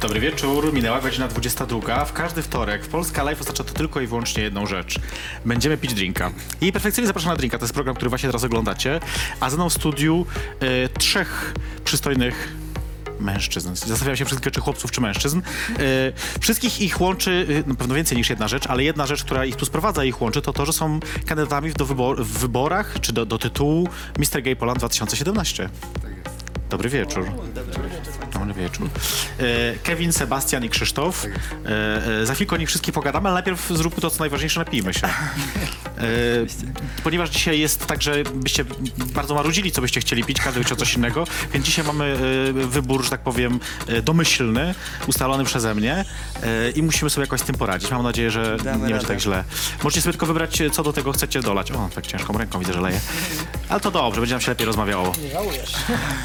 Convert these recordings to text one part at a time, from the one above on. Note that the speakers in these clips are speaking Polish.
Dobry wieczór, minęła godzina 22. W każdy wtorek w Polska Live oznacza to tylko i wyłącznie jedną rzecz. Będziemy pić drinka. Jej perfekcyjnie zapraszam na drinka, to jest program, który właśnie teraz oglądacie. A ze mną w studiu e, trzech przystojnych mężczyzn. Zastanawiam się wszystkich, czy chłopców, czy mężczyzn. E, wszystkich ich łączy, e, na pewno więcej niż jedna rzecz, ale jedna rzecz, która ich tu sprowadza i ich łączy, to to, że są kandydatami do wybor- w wyborach, czy do, do tytułu Mr. Gay Poland 2017. Dobry wieczór. Dobry wieczór. E, Kevin, Sebastian i Krzysztof. E, e, za chwilkę o nich wszystkich pogadamy, ale najpierw zróbmy to, co najważniejsze, napijmy się. Ponieważ dzisiaj jest tak, że byście bardzo marudzili, co byście chcieli pić, każdy chciał coś innego, więc dzisiaj mamy wybór, że tak powiem, domyślny, ustalony przeze mnie i musimy sobie jakoś z tym poradzić. Mam nadzieję, że Damy nie będzie tak źle. Możecie sobie tylko wybrać, co do tego chcecie dolać. O, tak ciężką ręką widzę, że leje. Ale to dobrze, będzie nam się lepiej rozmawiało. Nie żałujesz.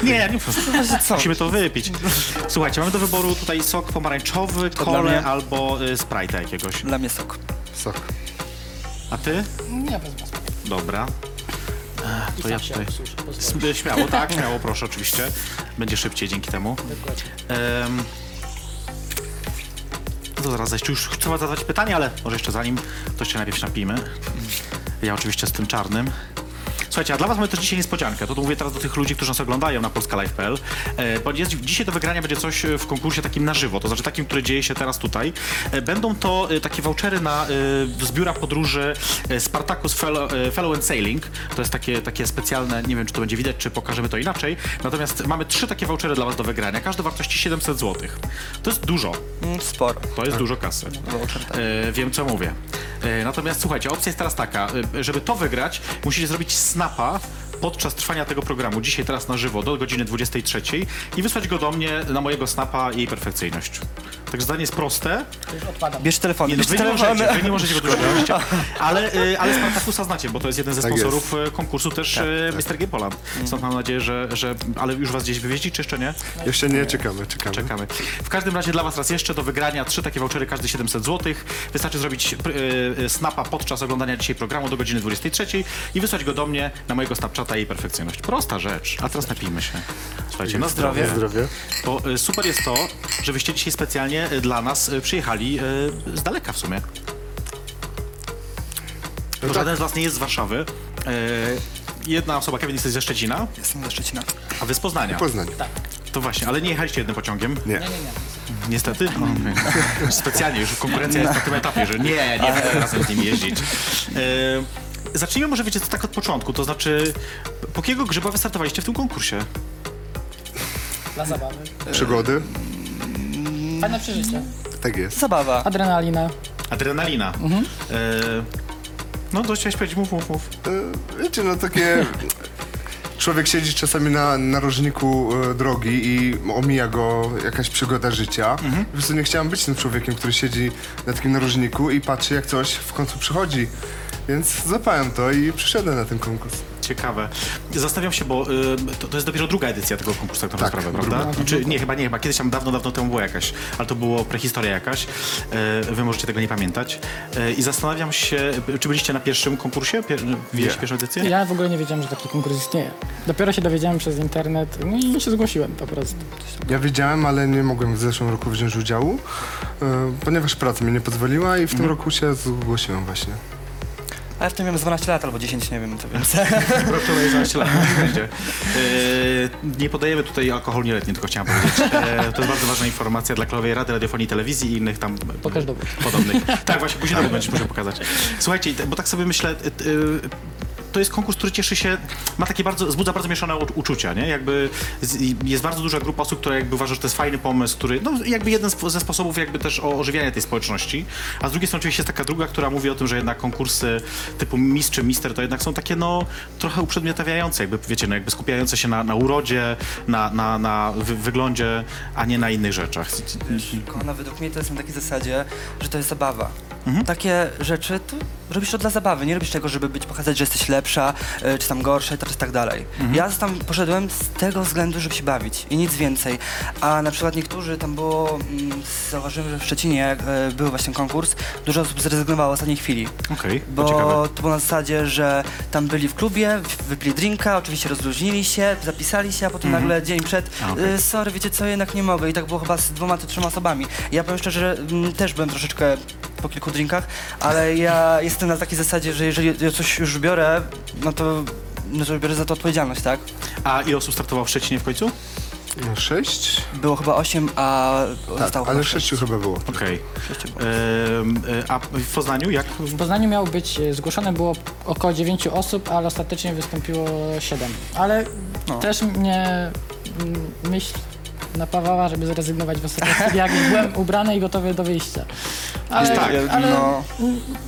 Nie, nie musimy to wypić. Słuchajcie, mamy do wyboru tutaj sok pomarańczowy, kole mnie. albo y, Sprite'a jakiegoś. Dla mnie sok. Sok. A ty? Nie, bez was. Dobra. Ech, to ja się tutaj... S- Śmiało, tak, śmiało, proszę, oczywiście. Będzie szybciej dzięki temu. Dokładnie. Em, no to zaraz zejść. Już chcę zadać pytanie, ale może jeszcze zanim, to jeszcze najpierw się napijmy. Ja oczywiście z tym czarnym. Słuchajcie, a dla was mamy też dzisiaj niespodziankę. To, to mówię teraz do tych ludzi, którzy nas oglądają na polskalive.pl, e, bo jest, dzisiaj do wygrania będzie coś e, w konkursie takim na żywo, to znaczy takim, który dzieje się teraz tutaj. E, będą to e, takie vouchery na e, z biura podróży e, Spartacus Fellow, e, Fellow and Sailing. To jest takie, takie specjalne, nie wiem czy to będzie widać, czy pokażemy to inaczej. Natomiast mamy trzy takie vouchery dla was do wygrania, każdy wartości 700 zł. To jest dużo. Mm, sporo. To jest dużo kasy. Voucher, tak. E, wiem, co mówię. E, natomiast słuchajcie, opcja jest teraz taka, e, żeby to wygrać, musicie zrobić snapa podczas trwania tego programu, dzisiaj, teraz na żywo, do godziny 23 i wysłać go do mnie na mojego snapa jej perfekcyjność. Także zdanie jest proste. Odpadam. Bierz telefon, Nie, no, bierz wy, nie telefon. możecie, wy nie możecie go dużo robić, ale, e, ale Spartakusa znacie, bo to jest jeden ze Tak sponsorów e, konkursu też Tak, e, Mr. Game Poland. Stąd mam nadzieję, że, że... Ale już was gdzieś wywieźli, czy jeszcze nie? Jeszcze nie, czekamy, czekamy. Czekamy. W każdym razie dla Was raz jeszcze do wygrania trzy takie vouchery, każdy 700 zł. Wystarczy zrobić pr- y, y, snapa podczas oglądania dzisiaj programu do godziny 23 i wysłać go do mnie na mojego Snapchata jej perfekcyjność. Prosta rzecz. A teraz napijmy się. Słuchajcie, na zdrowie. Na zdrowie. Bo y, super jest to, że wyście dzisiaj specjalnie y, dla nas y, przyjechali y, z daleka w sumie. Bo żaden z Was nie jest z Warszawy. Y, Jedna osoba, Kevin, jesteś ze Szczecina, Jestem ze Szczecina. a Wy z Poznania. Poznań. To właśnie, ale nie jechaliście jednym pociągiem. Nie. Nie, nie, nie. Niestety. No, Specjalnie, już konkurencja jest na tym etapie, że nie, nie chcę razem z nimi jeździć. Zacznijmy może, wiecie, tak od początku, to znaczy, po jakiego grzyba wystartowaliście w tym konkursie? Dla zabawy. Przygody? Fajne przeżycie. Tak jest. Zabawa. Adrenalina. Adrenalina. E, no, to chciałeś powiedzieć, mów, mów, mów. E, Wiecie, no takie... Człowiek siedzi czasami na narożniku e, drogi i omija go jakaś przygoda życia. Po prostu nie chciałem być tym człowiekiem, który siedzi na takim narożniku i patrzy jak coś w końcu przychodzi. Więc zapałem to i przyszedłem na ten konkurs. Ciekawe. Zastanawiam się, bo y, to, to jest dopiero druga edycja tego konkursu, tak naprawdę, Tak, sprawę, prawda? Znaczy, nie, chyba nie, chyba kiedyś tam dawno, dawno temu była jakaś, ale to było prehistoria jakaś. E, wy możecie tego nie pamiętać. E, I zastanawiam się, czy byliście na pierwszym konkursie? Pier, widzieliście pierwszą edycję? Ja w ogóle nie wiedziałem, że taki konkurs istnieje. Dopiero się dowiedziałem przez internet no i się zgłosiłem po prostu. Ja wiedziałem, ale nie mogłem w zeszłym roku wziąć udziału, e, ponieważ praca mi nie pozwoliła i w tym roku się zgłosiłem właśnie. A ja w tym miałem 12 lat albo 10, nie wiem, to więc. Wczoraj 11 lat będzie. E, nie podajemy tutaj alkohol nieletni, tylko chciałem powiedzieć. E, to jest bardzo ważna informacja dla Krajowej Rady Radiofonii i Telewizji i innych tam Pokaż dowód. podobnych. Tak, właśnie później dowód będziesz musiał pokazać. Słuchajcie, bo tak sobie myślę, e, to jest konkurs, który cieszy się, ma takie bardzo, wzbudza bardzo mieszane uczucia, nie? Jakby jest bardzo duża grupa osób, która jakby uważa, że to jest fajny pomysł, który, no jakby jeden ze sposobów jakby też o ożywiania tej społeczności, a z drugiej strony oczywiście jest taka druga, która mówi o tym, że jednak konkursy typu mistrz czy mister to jednak są takie, no, trochę uprzedmiotawiające, jakby, wiecie, no jakby skupiające się na, na urodzie, na, na, na wy, wyglądzie, a nie na innych rzeczach. Ona według mnie to jest na takiej zasadzie, że to jest zabawa. takie rzeczy, to robisz to dla zabawy, nie robisz tego, żeby być, pokazać, że jesteś lepsza, y, czy tam gorsza i tak, tak dalej. Ja tam poszedłem z tego względu, żeby się bawić i nic więcej. A na przykład niektórzy, tam było, mm, zauważyłem, że w Szczecinie jak y, był właśnie konkurs, dużo osób zrezygnowało w ostatniej chwili. Okej, to ciekawe. Bo to było na zasadzie, że tam byli w klubie, w- wypili drinka, oczywiście rozluźnili się, zapisali się, a potem nagle dzień przed, A, okej. y, sorry, wiecie co, jednak nie mogę. I tak było chyba z dwoma czy trzema osobami. Ja powiem szczerze, że mm, też byłem troszeczkę po kilku drinkach, ale ja jestem na takiej zasadzie, że jeżeli ja coś już biorę, no to, no to biorę za to odpowiedzialność, tak? A ile osób startowało w Szczecinie w końcu? No, sześć? Było chyba osiem, a Tak, zostało ale chyba sześciu chyba było. Okej. Sześciu było. Em, e, A w Poznaniu jak? W Poznaniu miało być, e, zgłoszone było około 9 osób, ale ostatecznie wystąpiło 7. Ale No. też mnie mm, myśl napawała, żeby zrezygnować w ostatniej jak już byłem ubrany i gotowy do wyjścia. Ale, tak, ale no.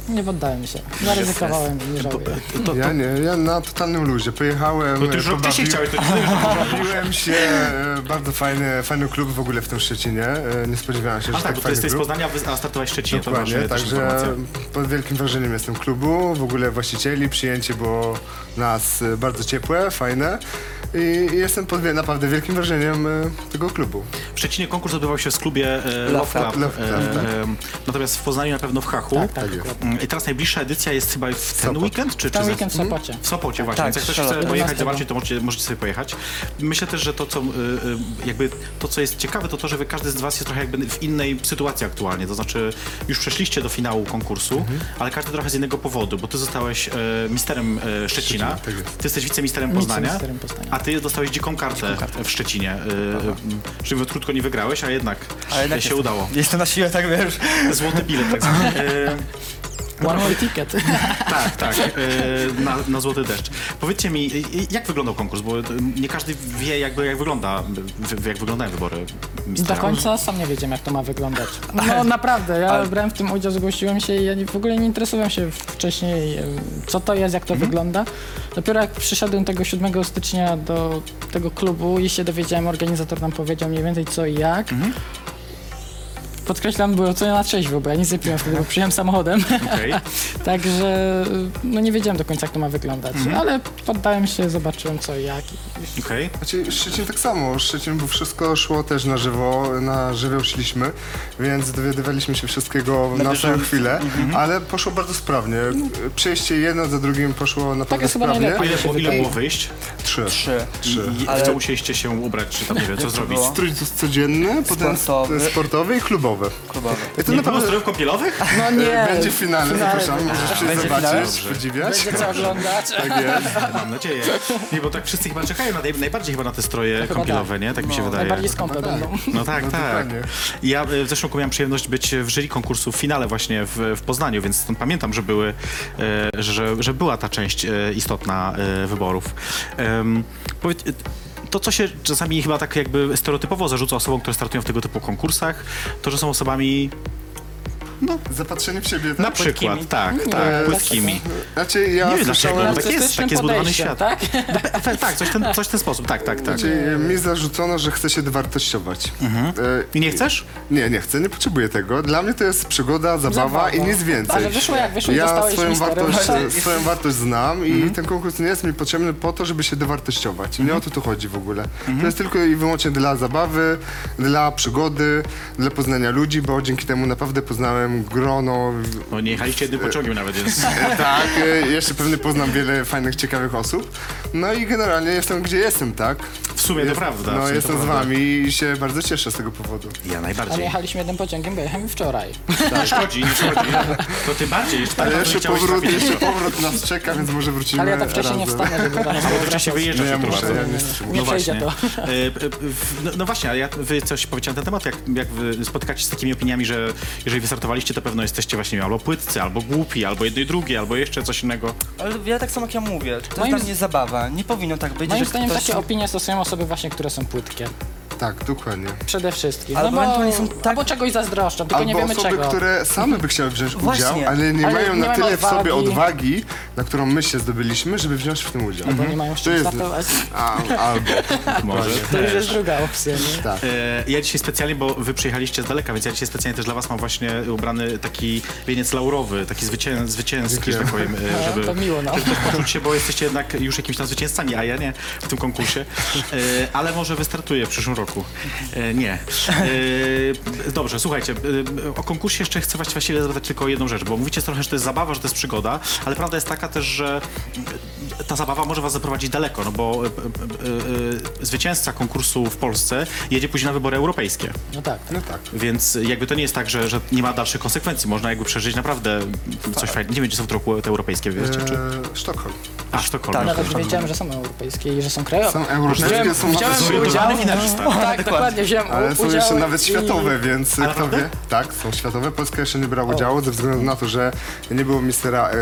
nie poddałem się. Zaryzykowałem i nie żałuję. To, to, Ja nie, ja na totalnym luzie. Pojechałem, to ty już e, rok wcześniej pobawi- chciałeś, to nie Bawiłem się, e, bardzo fajny, fajny klub w ogóle w tym Szczecinie. E, Nie spodziewałem się, A że tak, tak bo ty fajny jesteś z klub. Poznania, wy- a startowałeś w Szczecinie, to masz Dokładnie, e, też także informację. pod wielkim wrażeniem jestem klubu, w ogóle właścicieli, przyjęcie było nas e, bardzo ciepłe, fajne i, jestem pod wie- naprawdę wielkim wrażeniem e, tego klubu. W Szczecinie konkurs odbywał się w klubie e, Love Love Club, Club, Love e, Club, tak. e, natomiast w Poznaniu na pewno w Hachu. Tak, tak, Tak. Mm, I teraz najbliższa edycja jest chyba w ten Sopot. weekend? Czy, Ten czy weekend w za... Sopocie. W Sopocie właśnie, Tak, więc jak ktoś chce pojechać, 11. zobaczyć, to możecie, możecie sobie pojechać. Myślę też, że to, co y, y, jakby to, co jest ciekawe, to to, że wy, każdy z was jest trochę jakby w innej sytuacji aktualnie. To znaczy, już przeszliście do finału konkursu, Mhm. ale każdy trochę z innego powodu, bo ty zostałeś e, misterem e, Szczecina, Szczecina, tak jest. ty jesteś wicemisterem Poznania, Wiceministerem Poznania. A ty dostałeś dziką kartę, w Szczecinie. E, czyli krótko nie wygrałeś, a jednak, A jednak się jestem- udało. Jestem na siłę, tak wiesz. Złoty bilet tak zwany. E, One way ticket. tak, tak, e, na, na złoty deszcz. Powiedzcie mi, e, jak wyglądał konkurs, bo e, nie każdy wie jakby jak wygląda, jak wyglądają wybory Do mistera. końca sam nie wiedziałem, jak to ma wyglądać. No naprawdę, ja brałem w tym udział, zgłosiłem się i ja nie, w ogóle nie interesowałem się wcześniej, co to jest, jak to wygląda. Dopiero jak przyszedłem tego 7 stycznia do tego klubu i się dowiedziałem, organizator nam powiedział mniej więcej co i jak. Podkreślam, było co na trzeźwo, bo ja nic nie piłem wtedy, bo przyjechałem samochodem. Okej. Także no nie wiedziałem do końca, jak to ma wyglądać. Ale poddałem się, zobaczyłem co i jak. I Okej. Znaczy, Szczecin tak samo. Szczecin, bo wszystko szło też na żywo, na żywioł szliśmy, więc dowiadywaliśmy się wszystkiego na bieżąco. swoją chwilę, ale poszło bardzo sprawnie. Przejście jedno za drugim poszło naprawdę jest chyba sprawnie. A najlepiej. ile, było- ile było wyjść? Trzy. Trzy. I, i Ale- w co musieliście się ubrać, czy tam nie wiem, co zrobić? było? Strój codzienny, potem Sportowy. sportowy i klubowy. Klubowy. I to Nie było naprawdę strojów kąpielowych? No nie, będzie w finale, zapraszam, możesz przyjść Będzie finale? zobaczyć, Dobrze. podziwiać. będzie co oglądać. Tak jest. Mam nadzieję. Nie, bo tak wszyscy chyba czekają na, naj- najbardziej chyba na te stroje chyba kąpielowe, nie? Tak mi się wydaje. Najbardziej skąpe będą. No tak, No tak. dokładnie. Ja e, w zeszłym roku miałem przyjemność być w jury konkursu w finale właśnie w, w Poznaniu, więc tam pamiętam, że były, e, że, że była ta część e, istotna e, wyborów. Powiedz, e, to, co się czasami chyba tak jakby stereotypowo zarzuca osobom, które startują w tego typu konkursach, to, że są osobami Zapatrzenie w siebie. na Tak? przykład, tak, Nie, tak, tak, płytkimi. Znaczy, ja Nie wiem dlaczego, słyszałem... bo tak jest, taki jest zbudowany podejściem, świat. Tak? Tak, tak, coś w ten, coś w ten sposób, tak, tak, tak. Znaczy, mi zarzucono, że chcę się dowartościować. E, I nie chcesz? Nie, nie chcę, nie potrzebuję tego. Dla mnie to jest przygoda, zabawa, Zabawa. i nic więcej. Ale wyszło jak wyszło i ja dostałeś swoją wartość, Tak. swoją wartość znam i ten konkurs nie jest mi potrzebny po to, żeby się dowartościować. Nie o to tu chodzi w ogóle. To jest tylko i wyłącznie dla zabawy, dla przygody, dla poznania ludzi, bo dzięki temu naprawdę poznałem grono. No nie jechaliście jednym pociągiem nawet, więc... tak, e, jeszcze pewnie poznam wiele fajnych, ciekawych osób. No i generalnie jestem gdzie jestem, tak? W sumie to prawda. w No sumie jestem z prawda. wami i się bardzo cieszę z tego powodu. Ja Ale najbardziej. jechaliśmy jednym pociągiem, bo jechałem wczoraj. Nie szkodzi, nie szkodzi. To ty bardziej, jeszcze tak Ale bardzo jeszcze chciałeś powrót, trafić. jeszcze powrót nas czeka, więc może wrócimy Ale ja tak wcześniej nie razem. wstanę, żeby Bo wcześniej wyjeżdżasz Nie, jutro muszę, bardzo. ja nie Nie No przejdzie właśnie. to. E, e, w- No, no właśnie, a ja, wy coś powiecie na ten temat, jak, jak wy spotykacie się z takimi opiniami, że jeżeli wystartowaliście, to pewno jesteście właśnie albo płytcy, albo głupi, albo jedno i drugie, albo jeszcze coś innego. Ale ja tak samo jak ja mówię, to Moim jest dla mnie zabawa. Nie powinno tak być, Moim że zdaniem ktoś... takie opinie stosują osoby właśnie, które są płytkie. Tak, dokładnie. Przede wszystkim. Ale no bo, ewentualnie są tak- Albo czegoś zazdroszczą, tylko Albo nie wiemy osoby, czego. które same by chciały wziąć Właśnie. udział, ale nie Ale mają nie na mają tyle w sobie odwagi. odwagi, na którą my się zdobyliśmy, żeby wziąć w tym udział. Bo nie mają To czym jest- startować. A, albo. Może To już jest druga opcja, nie? Tak. E, Ja dzisiaj specjalnie, bo wy przyjechaliście z daleka, więc ja dzisiaj specjalnie też dla was mam właśnie ubrany taki wieniec laurowy, taki zwycię, zwycięski, że tak powiem, e, żeby, to miło, no. żeby też poczuć się, bo jesteście jednak już jakimiś tam zwycięzcami, a ja nie w tym konkursie. E, Ale może wystartuję w przyszłym roku. E, Nie. E, Dobrze, słuchajcie, e, o konkursie jeszcze chcę właściwie zapytać tylko o jedną rzecz, bo mówicie trochę, że to jest zabawa, że to jest przygoda, ale prawda jest taka też, że ta zabawa może was zaprowadzić daleko, no bo e, e, e, zwycięzca konkursu w Polsce jedzie później na wybory europejskie. No tak. No tak. Więc jakby to nie jest tak, że, że nie ma dalszych konsekwencji. Można jakby przeżyć naprawdę coś fajnego. Nie wiem, czy są w roku te europejskie, wiecie, czy... Eee, Sztokholm. A, Sztokholm. tak. Nawet nie wiedziałem, że są europejskie i że są krajowe. Są europejskie, są wziąłem nawet Zorientowany finalista. Tak, dokładnie, wziąłem Ale są udział jeszcze nawet i- światowe, więc kto wie? Tak, są światowe. Polska jeszcze nie brała udziału ze względu na to, że nie było mistera e,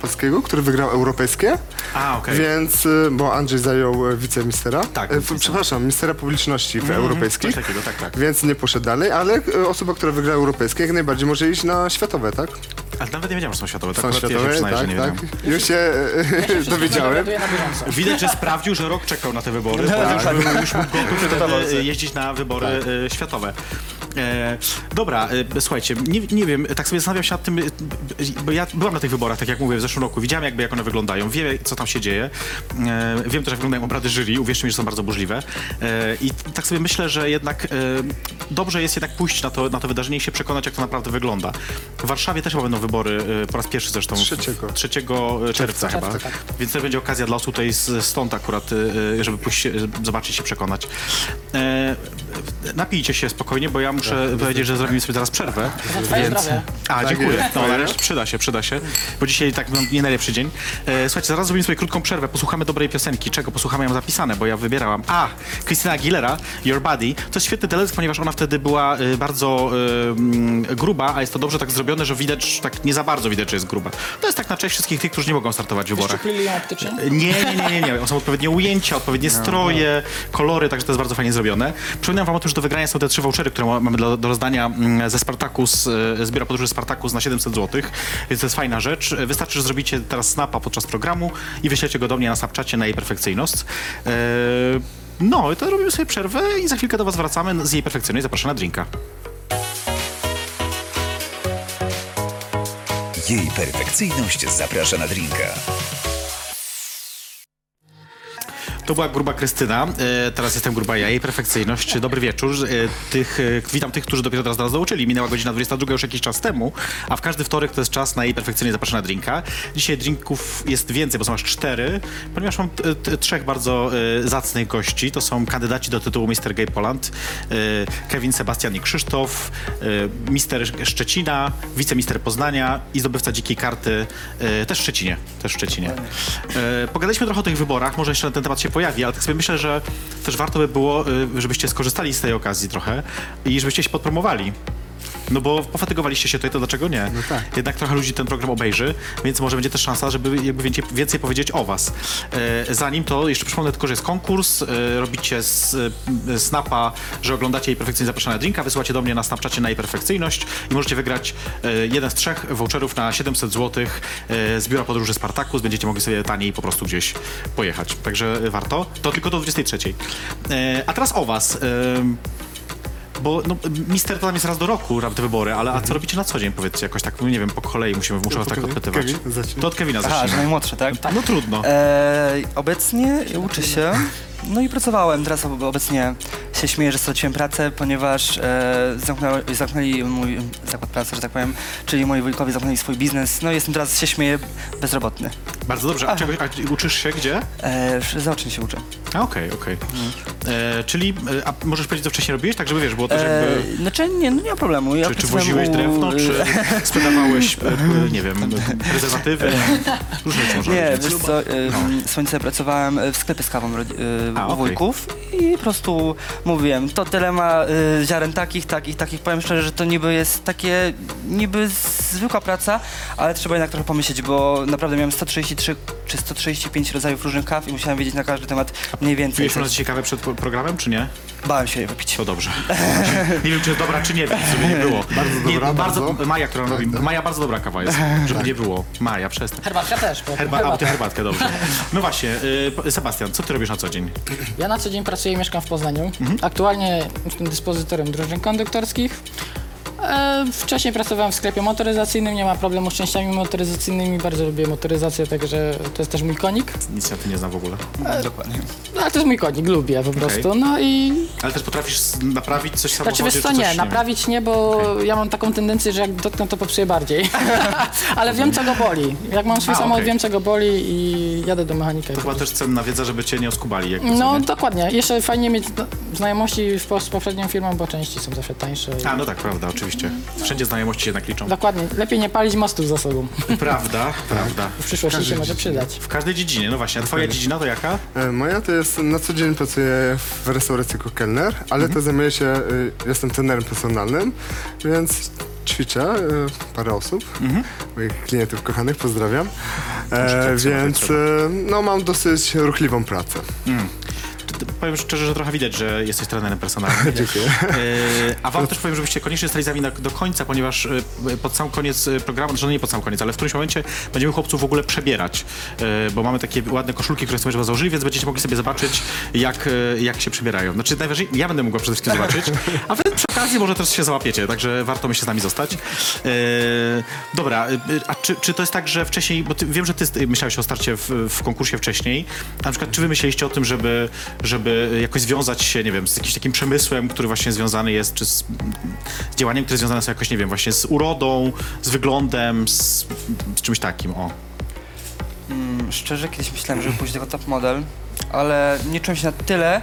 polskiego, który wygrał europejskie. A, okej. Więc, e, bo Andrzej zajął e, wicemistera. Tak, E, wicemistera. przepraszam, mistera publiczności w europejskich. Coś takiego, tak, tak. Więc nie poszedł dalej, ale e, osoba, która wygrała europejskie, jak najbardziej może iść na światowe, tak? Ale nawet nie wiedziałem, że są światowe. Tak Są akurat ja się światowe, przyznaję, że tak, nie tak. wiedziałem. Już się e, dowiedziałem. dowiaduję na bieżąco. Widać, że sprawdził, że rok czekał na te wybory, bo już, był, już mógł gotów wtedy e, jeździć na wybory e, światowe. E, dobra, e, słuchajcie, nie, nie wiem, tak sobie zastanawiam się nad tym, e, bo ja byłam na tych wyborach, tak jak mówię, w zeszłym roku, widziałem jakby jak one wyglądają, wiem co tam się dzieje, e, wiem też jak wyglądają obrady jury, uwierzcie mi, że są bardzo burzliwe e, i tak sobie myślę, że jednak e, dobrze jest jednak pójść na to, na to wydarzenie i się przekonać, jak to naprawdę wygląda. W Warszawie też chyba będą wybory, e, po raz pierwszy zresztą. w- Trzeciego. 3 czerwca chyba. Czerwca, tak. Więc to będzie okazja dla osób tutaj z- stąd akurat, y, żeby pójść, zobaczyć się, przekonać. E, napijcie się spokojnie, bo ja muszę powiedzieć, że zrobimy sobie teraz przerwę. Zdrowie. A, Tak dziękuję. No, nareszcie przyda się, przyda się, bo dzisiaj tak no, nie najlepszy dzień. E, słuchajcie, zaraz zrobimy sobie krótką przerwę, posłuchamy dobrej piosenki. Czego posłuchamy? Ja mam zapisane, bo ja wybierałam. A, Christina Aguilera, Your Body. To jest świetny teledysk, ponieważ ona wtedy była y, bardzo y, mm, gruba, a jest to dobrze tak zrobione, że widać, tak nie za bardzo widać, że jest gruba. To jest tak na cześć wszystkich tych, którzy nie mogą startować w wyborach. Szczuplili ją optycznie? Nie, nie, nie, nie, nie. Są odpowiednie ujęcia, odpowiednie stroje, kolory, także to jest bardzo fajnie zrobione. Przypominam wam o tym, że do wygrania są te trzy vouchery, które ma- mamy do, do rozdania mm, ze Spartacus, e, z biura podróży Spartacus na 700 zł, więc to jest fajna rzecz. Wystarczy, że zrobicie teraz snapa podczas programu i wyślecie go do mnie na Snapchacie na jej perfekcyjność. E, No, i to robimy sobie przerwę i za chwilkę do was wracamy z jej perfekcyjność. Zapraszam na drinka. Jej perfekcyjność zaprasza na drinka. To była gruba Krystyna, e, teraz jestem gruba ja, jej perfekcyjność. Dobry wieczór. E, tych, e, witam tych, którzy dopiero teraz nas dołączyli. Minęła godzina 22 już jakiś czas temu, a w każdy wtorek to jest czas na jej perfekcyjnie zapraszana drinka. Dzisiaj drinków jest więcej, bo są aż cztery, ponieważ mam trzech bardzo zacnych gości. To są kandydaci do tytułu Mr. Gay Poland, Kevin, Sebastian i Krzysztof, Mister Szczecina, wicemister Poznania i zdobywca dzikiej karty też w Szczecinie. Też w Szczecinie. Pogadaliśmy trochę o tych wyborach, może jeszcze na ten temat się pojawi, ale tak sobie myślę, że też warto by było, y, żebyście skorzystali z tej okazji trochę i żebyście się podpromowali. No bo pofatygowaliście się tutaj, to dlaczego nie? No tak. Jednak trochę ludzi ten program obejrzy, więc może będzie też szansa, żeby jakby więcej, więcej powiedzieć o was. E, zanim to, jeszcze przypomnę tylko, że jest konkurs, e, robicie z e, snapa, że oglądacie jej perfekcyjnie zapraszana drinka, wysyłacie do mnie na Snapchacie na jej perfekcyjność i możecie wygrać e, jeden z trzech voucherów na 700 zł e, z biura podróży Spartacus. Będziecie mogli sobie taniej po prostu gdzieś pojechać. Także warto. To tylko do 23. E, a teraz o was. Bo no, mister to tam jest raz do roku te wybory, ale a co robicie na co dzień, powiedzcie, jakoś tak, no nie wiem, po kolei musimy, muszę was tak Kevin, odpytywać. Kevin, zacznij. To od Kevina Aha, że zacznijmy. najmłodszy, tak? No trudno. E, obecnie uczę się, no i pracowałem. Teraz ob- obecnie się śmieję, że straciłem pracę, ponieważ e, zamknęły, zamknęli mój zakład pracy, że tak powiem, czyli moi wujkowie zamknęli swój biznes. No i jestem teraz, się śmieję, bezrobotny. Bardzo dobrze. A, czegoś, a uczysz się gdzie? E, zaocznie się uczę. A, Okej, okej. E, Czyli, e, a możesz powiedzieć, co wcześniej robiłeś, tak żeby wiesz, było też E, jakby... znaczy nie, no nie ma problemu. Ja Czy, czy pracowałem woziłeś u- drewno, czy sprzedawałeś, e, e, nie wiem, prezerwatywy? Różne rzeczy można Nie, robić. wiesz co, y, słońce pracowałem w sklepie z kawą y, A, u okej. wujków i po prostu mówiłem, to tyle ma y, ziaren takich, takich, takich. Powiem szczerze, że to niby jest takie, niby zwykła praca, ale trzeba jednak trochę pomyśleć, bo naprawdę miałem 133 czy 135 rodzajów różnych kaw i musiałem wiedzieć na każdy temat mniej więcej. Piłeś u nas ciekawe przed po- programem, czy nie? Bałem się jej wypić. To dobrze. Nie wiem, czy jest dobra, czy nie, więc żeby nie było. Bardzo dobra, nie, bardzo. bardzo. Maja, która robi. Maja, bardzo dobra kawa jest, żeby nie było. Maja, przestań. Herbatka też. bo- Herba, a, ty herbatkę, dobrze. No właśnie, y, Sebastian, co ty robisz na co dzień? Ja na co dzień pracuję i mieszkam w Poznaniu. Mhm. Aktualnie jestem dyspozytorem drużyn konduktorskich. E, wcześniej pracowałem w sklepie motoryzacyjnym, nie ma problemu z częściami motoryzacyjnymi, bardzo lubię motoryzację, także to jest też mój konik. Nic ja tu nie znam w ogóle. Dokładnie. No, ale to jest mój konik, lubię po prostu. No i Ale też potrafisz s- naprawić coś w samochodzie? Znaczy wiesz co, czy coś nie, naprawić nie, bo ja mam taką tendencję, że jak dotknę, to popsuję bardziej. Ale wiem, co go boli. Jak mam swój A, samochód, okej. wiem, co go boli i jadę do mechanika. i To chyba też cenna wiedza, żeby cię nie oskubali. Jakby, No co nie? dokładnie. Jeszcze fajnie mieć no, znajomości w, z poprzednią firmą, bo części są zawsze tańsze. A, no tak, prawda, oczywiście. Wszędzie znajomości jednak liczą. Dokładnie. Lepiej nie palić mostów za sobą. Prawda, prawda. W przyszłości się może przydać. W każdej dziedzinie, no właśnie. A twoja dziedzina to jaka? E, Moja to jest, na co dzień pracuję w restauracji jako kelner, ale to zajmuję się, y, jestem trenerem personalnym, więc ćwiczę y, parę osób, moich klientów kochanych, pozdrawiam. E, tak więc y, no, mam dosyć ruchliwą pracę. Powiem szczerze, że trochę widać, że jesteś trenerem personalnym. Dziękuję. E, A wam też powiem, żebyście koniecznie stali z nami na, do końca, ponieważ e, pod sam koniec e, programu, znaczy no nie pod sam koniec, ale w którymś momencie będziemy chłopców w ogóle przebierać, bo mamy takie ładne koszulki, które sobie założyli, więc będziecie mogli sobie zobaczyć, jak, jak się przebierają. Znaczy najważniejsze, ja będę mogła przede wszystkim zobaczyć, a wy przy okazji może też się załapiecie, także warto myślę z nami zostać. Dobra, a czy, czy to jest tak, że wcześniej, bo ty, wiem, że ty myślałeś o starcie w, w konkursie wcześniej, na przykład czy wy myśleliście o tym, żeby, żeby jakoś związać się, nie wiem, z jakimś takim przemysłem, który właśnie związany jest, czy z, działaniem, które związane są jakoś, nie wiem, właśnie z urodą, z wyglądem, z, z czymś takim, o. Mm, Szczerze, kiedyś myślałem, żeby pójść jako top model, ale nie czułem się na tyle,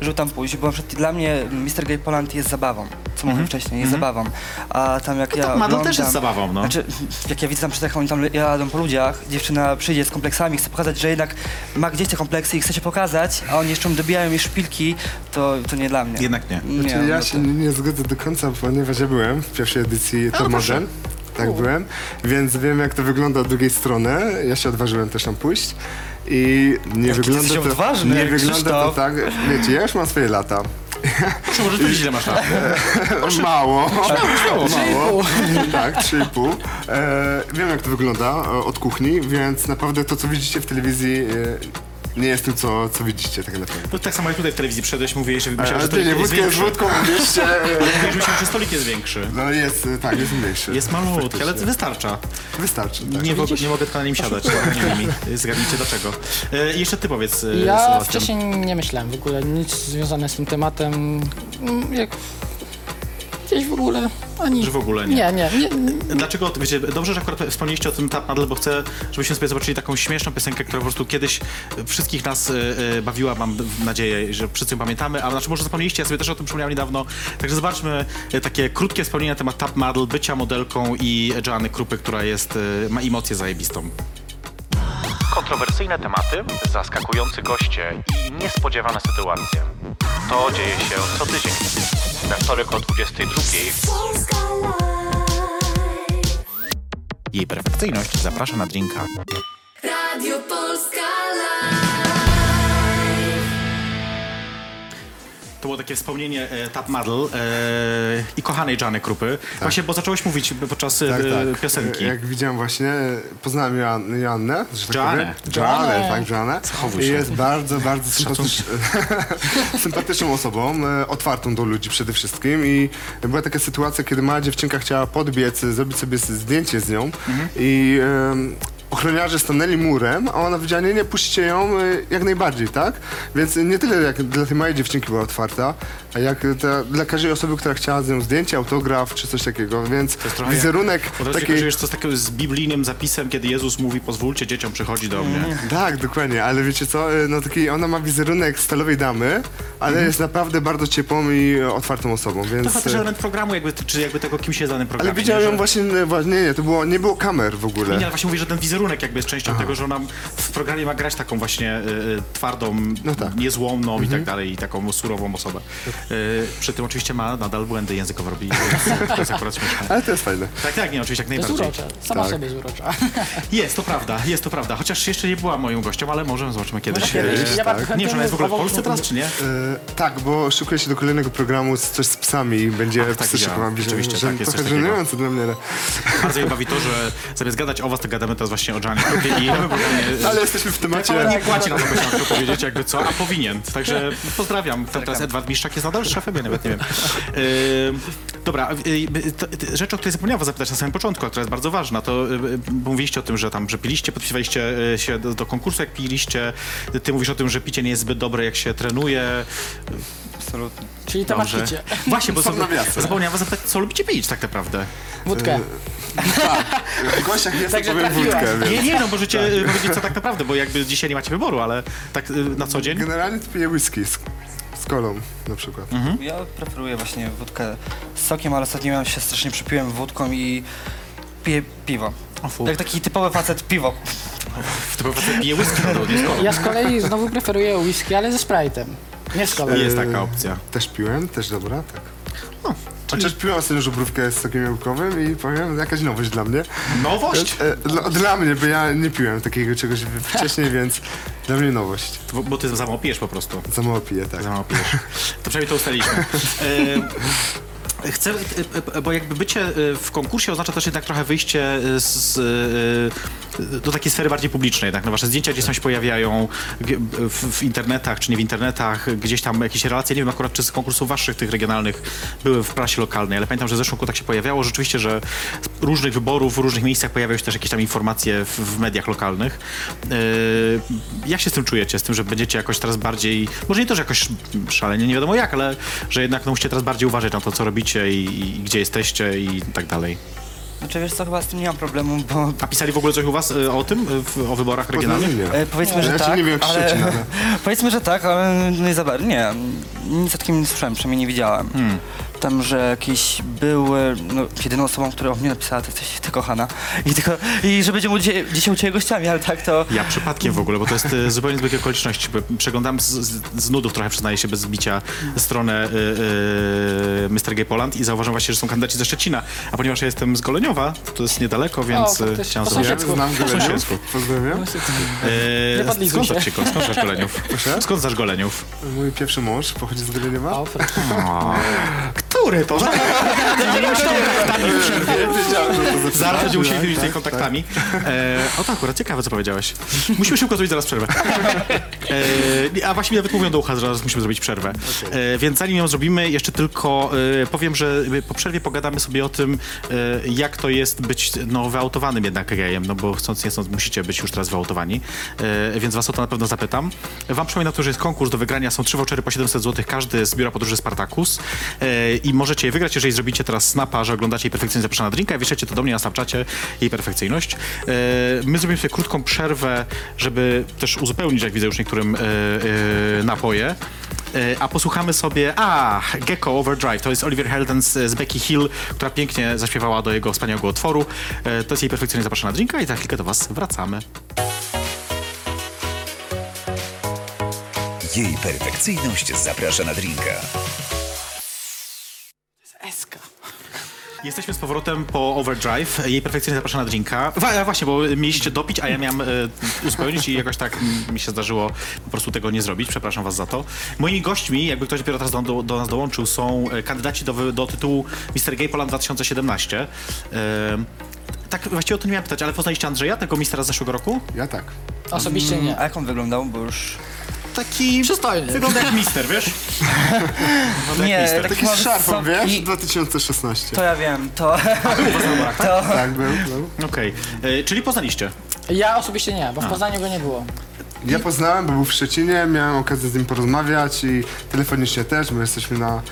żeby tam pójść, bo na przykład dla mnie Mr. Gay Poland jest zabawą, co mówiłem wcześniej, jest zabawą. A tam jak ja top model oglądam, też jest zabawą, no. Znaczy, jak ja widzę tam, jak oni tam jadą po ludziach, dziewczyna przyjdzie z kompleksami, chce pokazać, że jednak ma gdzieś te kompleksy i chce się pokazać, a oni jeszcze dobijają jej szpilki, to, to nie dla mnie. Jednak nie. Nie, Znaczy, ja no się nie, nie zgodzę do końca, ponieważ ja byłem w pierwszej edycji Top Model. Tak byłem, więc wiem jak to wygląda od drugiej strony. Ja się odważyłem też tam pójść. I nie Jaki wygląda jesteś to. odważny, nie wygląda to Krzysztof. tak. Wiecie, ja już mam swoje lata. Proszę, może powiedzieć, ile masz lat. Mało. śmiało. Mało. tak, 3,5. E, wiem jak to wygląda e, od kuchni, więc naprawdę to co widzicie w telewizji e, nie jest tym co, co widzicie tak naprawdę. No, tak samo jak tutaj w telewizji przyszedłeś, mówiłeś, że myślałem, że ty nie, stolik jest wódkę większy. wódką Mówiłeś, że myślałem, że stolik jest większy. No jest, e, tak, jest mniejszy. Jest malutki, ale Faktycznie. wystarcza. Wystarczy, tak. Nie, mo- nie mogę tylko na nim siadać. Nie wiem, zgadnijcie dlaczego. E, i jeszcze ty powiedz, e, Ja Sebastian. wcześniej nie myślałem w ogóle nic związane z tym tematem. Mm, Jak gdzieś w ogóle ani. Że w ogóle nie. Nie, nie. nie, Dlaczego, wiecie, dobrze, że akurat wspomnieliście o tym Tap Nadal, bo chcę, żebyśmy sobie zobaczyli taką śmieszną piosenkę, która po prostu kiedyś wszystkich nas e, e, bawiła, mam nadzieję, że wszyscy ją pamiętamy, ale znaczy może zapomnieliście, ja sobie też o tym przypomniałem niedawno, także zobaczmy e, takie krótkie wspomnienia na temat Tap Model, bycia modelką i Joanny Krupy, która jest, ma emocję zajebistą. Kontrowersyjne tematy, zaskakujący goście i niespodziewane sytuacje. To dzieje się co tydzień. We wtorek o 22. Polska Live. Jej perfekcyjność zaprasza na drinka. Radio Polska Live. To było takie wspomnienie e, Tap Model e, i kochanej Joanny Krupy. Właśnie, bo zacząłeś mówić podczas Tak, e, tak. piosenki. E, Jak widziałem właśnie, poznałem Joan- Joannę. że tak Joannę. powiem. Joannę, tak, Joannę. Zachowuj I się. jest bardzo, bardzo sympatycz... sympatyczną osobą, e, otwartą do ludzi przede wszystkim i była taka sytuacja, kiedy mała dziewczynka chciała podbiec, e, zrobić sobie zdjęcie z nią Mhm. i em, ochroniarze stanęli murem, a ona powiedziała, nie, nie, puśćcie ją e, jak najbardziej, tak? Więc nie tyle jak dla tej małej dziewczynki była otwarta, jak ta, dla każdej osoby, która chciała z nią zdjęcie, autograf czy coś takiego, więc jak- wizerunek to takiej... taki... wiesz, to z takim z biblijnym zapisem, kiedy Jezus mówi, pozwólcie dzieciom przychodzi do mnie. Tak, dokładnie, ale wiecie co, e, no taki, ona ma wizerunek stalowej damy, ale jest naprawdę bardzo ciepłą i otwartą osobą, To więc... chyba też e, element programu, jakby, czy jakby tego kimś jest danym programie. ale widziałem nie, ją że- właśnie, e, wa- nie, nie, to było, nie było kamer w ogóle. nie, ale właśnie mówię, że ten wizerunek jakby jest częścią tego, że ona w programie ma grać taką właśnie y, y, twardą, No tak. niezłomną i tak dalej, i taką surową osobę. Y, przy tym oczywiście ma nadal błędy językowe robi, więc to jest akurat śmieszne. Ale to jest fajne. Tak, tak, nie, oczywiście jak To jest najbardziej. urocza. Sama Tak. sobie jest urocza. Jest, to prawda, jest to prawda. Chociaż jeszcze nie była moją gością, ale może zobaczymy kiedyś. kiedyś. E, Ja bardzo Nie wiem, czy ona jest w ogóle w Polsce teraz, czy nie? E, tak, bo szykuję się do kolejnego programu, z- coś z psami i będzie Ach, tak, psy widziałem. Rzeczywiście, że tak, jest trochę coś takiego. żenujące dla mnie, ale... Bardzo mnie bawi to, że zamiast gadać o was, to gadamy teraz właśnie o i Ale jesteśmy w temacie... Ale nie płaci na to, chciał powiedzieć jakby co, a powinien. Także pozdrawiam. Teraz Edward Miszczak jest nadal szefem, ja nawet nie wiem. Yy, dobra, yy, to, to, rzecz, o której zapomniałem was zapytać na samym początku, a która jest bardzo ważna, to yy, mówiliście o tym, że tam, że piliście, podpisywaliście się do, do konkursu, jak piliście. Ty mówisz o tym, że picie nie jest zbyt dobre, jak się trenuje. Absolutnie. Czyli temat Dobrze. picie. Właśnie, bo Są zap- nawiasy. zapomniałem was zapytać, co lubicie pić tak naprawdę? Wódkę. W gościach jest, to Także powiem wódkę, więc... Nie, nie, no możecie yy, powiedzieć co tak naprawdę, bo jakby dzisiaj nie macie wyboru, ale tak na co dzień? Generalnie to piję whisky kolą na przykład. Ja preferuję właśnie wódkę z sokiem, ale ostatnio ja się strasznie przypiłem wódką i piję piwo. O fu. Jak taki typowy facet piwo. To po prostu pije whisky na. Ja z kolei znowu preferuję whisky, ale ze Sprite'em. Nie z kolei. Jest taka opcja. Też piłem, też dobra, tak. Chociaż piłem ostatnio żubrówkę z sokiem jabłkowym i powiem, jakaś nowość dla mnie. Nowość? E, dla, dla mnie, bo ja nie piłem takiego czegoś wcześniej, więc dla mnie nowość. Bo, bo ty za mało pijesz po prostu. Za mało piję, tak. Za mało pijesz. To przynajmniej to ustaliliśmy. E, Chcę, e, e, bo jakby bycie e, w konkursie oznacza też jednak trochę wyjście z, do takiej sfery bardziej publicznej. Tak? No wasze zdjęcia gdzieś tam się pojawiają w, w internetach, czy nie w internetach, gdzieś tam jakieś relacje, nie wiem akurat czy z konkursów waszych, tych regionalnych, były w prasie lokalnej, ale pamiętam, że w zeszłym roku tak się pojawiało rzeczywiście, że z różnych wyborów w różnych miejscach pojawiają się też jakieś tam informacje w, w mediach lokalnych. Jak się z tym czujecie? Z tym, że będziecie jakoś teraz bardziej, może nie to, że jakoś szalenie, nie wiadomo jak, ale że jednak no, musicie teraz bardziej uważać na to, co robicie i, i gdzie jesteście i tak dalej. Znaczy wiesz co, chyba z tym nie mam problemu, bo A pisali w ogóle coś u was y, o tym, y, w, o wyborach regionalnych? Poznanie nie. e, powiedzmy, że Ja tak, nie wiem, jak ale... Szczecin, ale- powiedzmy, że tak, ale no i za bardzo. Nie, nic o takim nie słyszałem, przynajmniej nie widziałem. Tam, że jakieś były, no jedyną osobą, która o mnie napisała, to jesteś ty kochana. I tylko, i że będziemy dzisiaj, dzisiaj u ciebie gościami, ale tak to... Ja przypadkiem w ogóle, bo to jest y, zupełnie zbieg okoliczności. bo Przeglądam z, z, z nudów trochę, przyznaję się, bez bicia stronę y, y, Mr. Gay Poland i zauważam właśnie, że są kandydaci ze Szczecina. A ponieważ ja jestem z Goleniowa, to jest niedaleko, więc y, faktycznie, chciałem po zrobić... sąsiedzku. Znam Po Goleniów. sąsiedzku. Pozdrawiam. Y, podlizuj skąd się. znasz się, skąd znasz Goleniów? Proszę? Skąd znasz Goleniów? Mój pierwszy mąż pochodzi z Goleniowa. O, proszę. Który to? Zaczyna. Zaraz będziemy musieli Tak, wymienić tak, tymi kontaktami. E, o to akurat ciekawe, co powiedziałeś. Musimy szybko zrobić zaraz przerwę. E, a właśnie nawet mówią do ucha, że zaraz musimy zrobić przerwę. E, więc zanim ją zrobimy, jeszcze tylko e, powiem, że po przerwie pogadamy sobie o tym, e, jak to jest być no, wyautowanym jednak gejem, no bo chcąc nie chcąc musicie być już teraz wyautowani, e, więc was o to na pewno zapytam. Wam przypominam to, że jest konkurs do wygrania, są trzy vouchery po 700 zł, każdy z biura podróży Spartacus e, i możecie je wygrać, jeżeli zrobicie teraz snapa, że oglądacie jej perfekcyjnie zapraszana drinka i wyślecie to do mnie na Snapchacie, jej perfekcyjność. E, my zrobimy sobie krótką przerwę, żeby też uzupełnić, jak widzę już niektórym e, e, napoje. A posłuchamy sobie, a, Gecko Overdrive, to jest Oliver Heldens z Becky Hill, która pięknie zaśpiewała do jego wspaniałego utworu. To jest jej perfekcyjnie zapraszana drinka i za chwilkę do was wracamy. Jej perfekcyjność zaprasza na drinka. Jesteśmy z powrotem po Overdrive. Jej perfekcyjnie zapraszana drinka. Wa- właśnie, bo mieliście dopić, a ja miałem e, uzupełnić i jakoś tak mm, mi się zdarzyło po prostu tego nie zrobić. Przepraszam was za to. Moimi gośćmi, jakby ktoś dopiero teraz do, do, do nas dołączył, są e, kandydaci do, wy- do tytułu Mr. Gay Poland 2017. E, tak, właściwie o to nie miałem pytać, ale poznaliście Andrzeja, tego mistera z zeszłego roku? Ja tak. Osobiście nie. A jak on wyglądał, bo już... Taki... Przystojny. Wygląda jak mister, wiesz? Wygląda jak Nie, mister. tak- Taki z szarfą, wiesz? i- 2016. To ja wiem, to... Tak, był, był. Okej, E, czyli poznaliście. Ja osobiście nie, bo w Poznaniu go nie było. Ja poznałem, bo był w Szczecinie, miałem okazję z nim porozmawiać i telefonicznie też, bo jesteśmy na,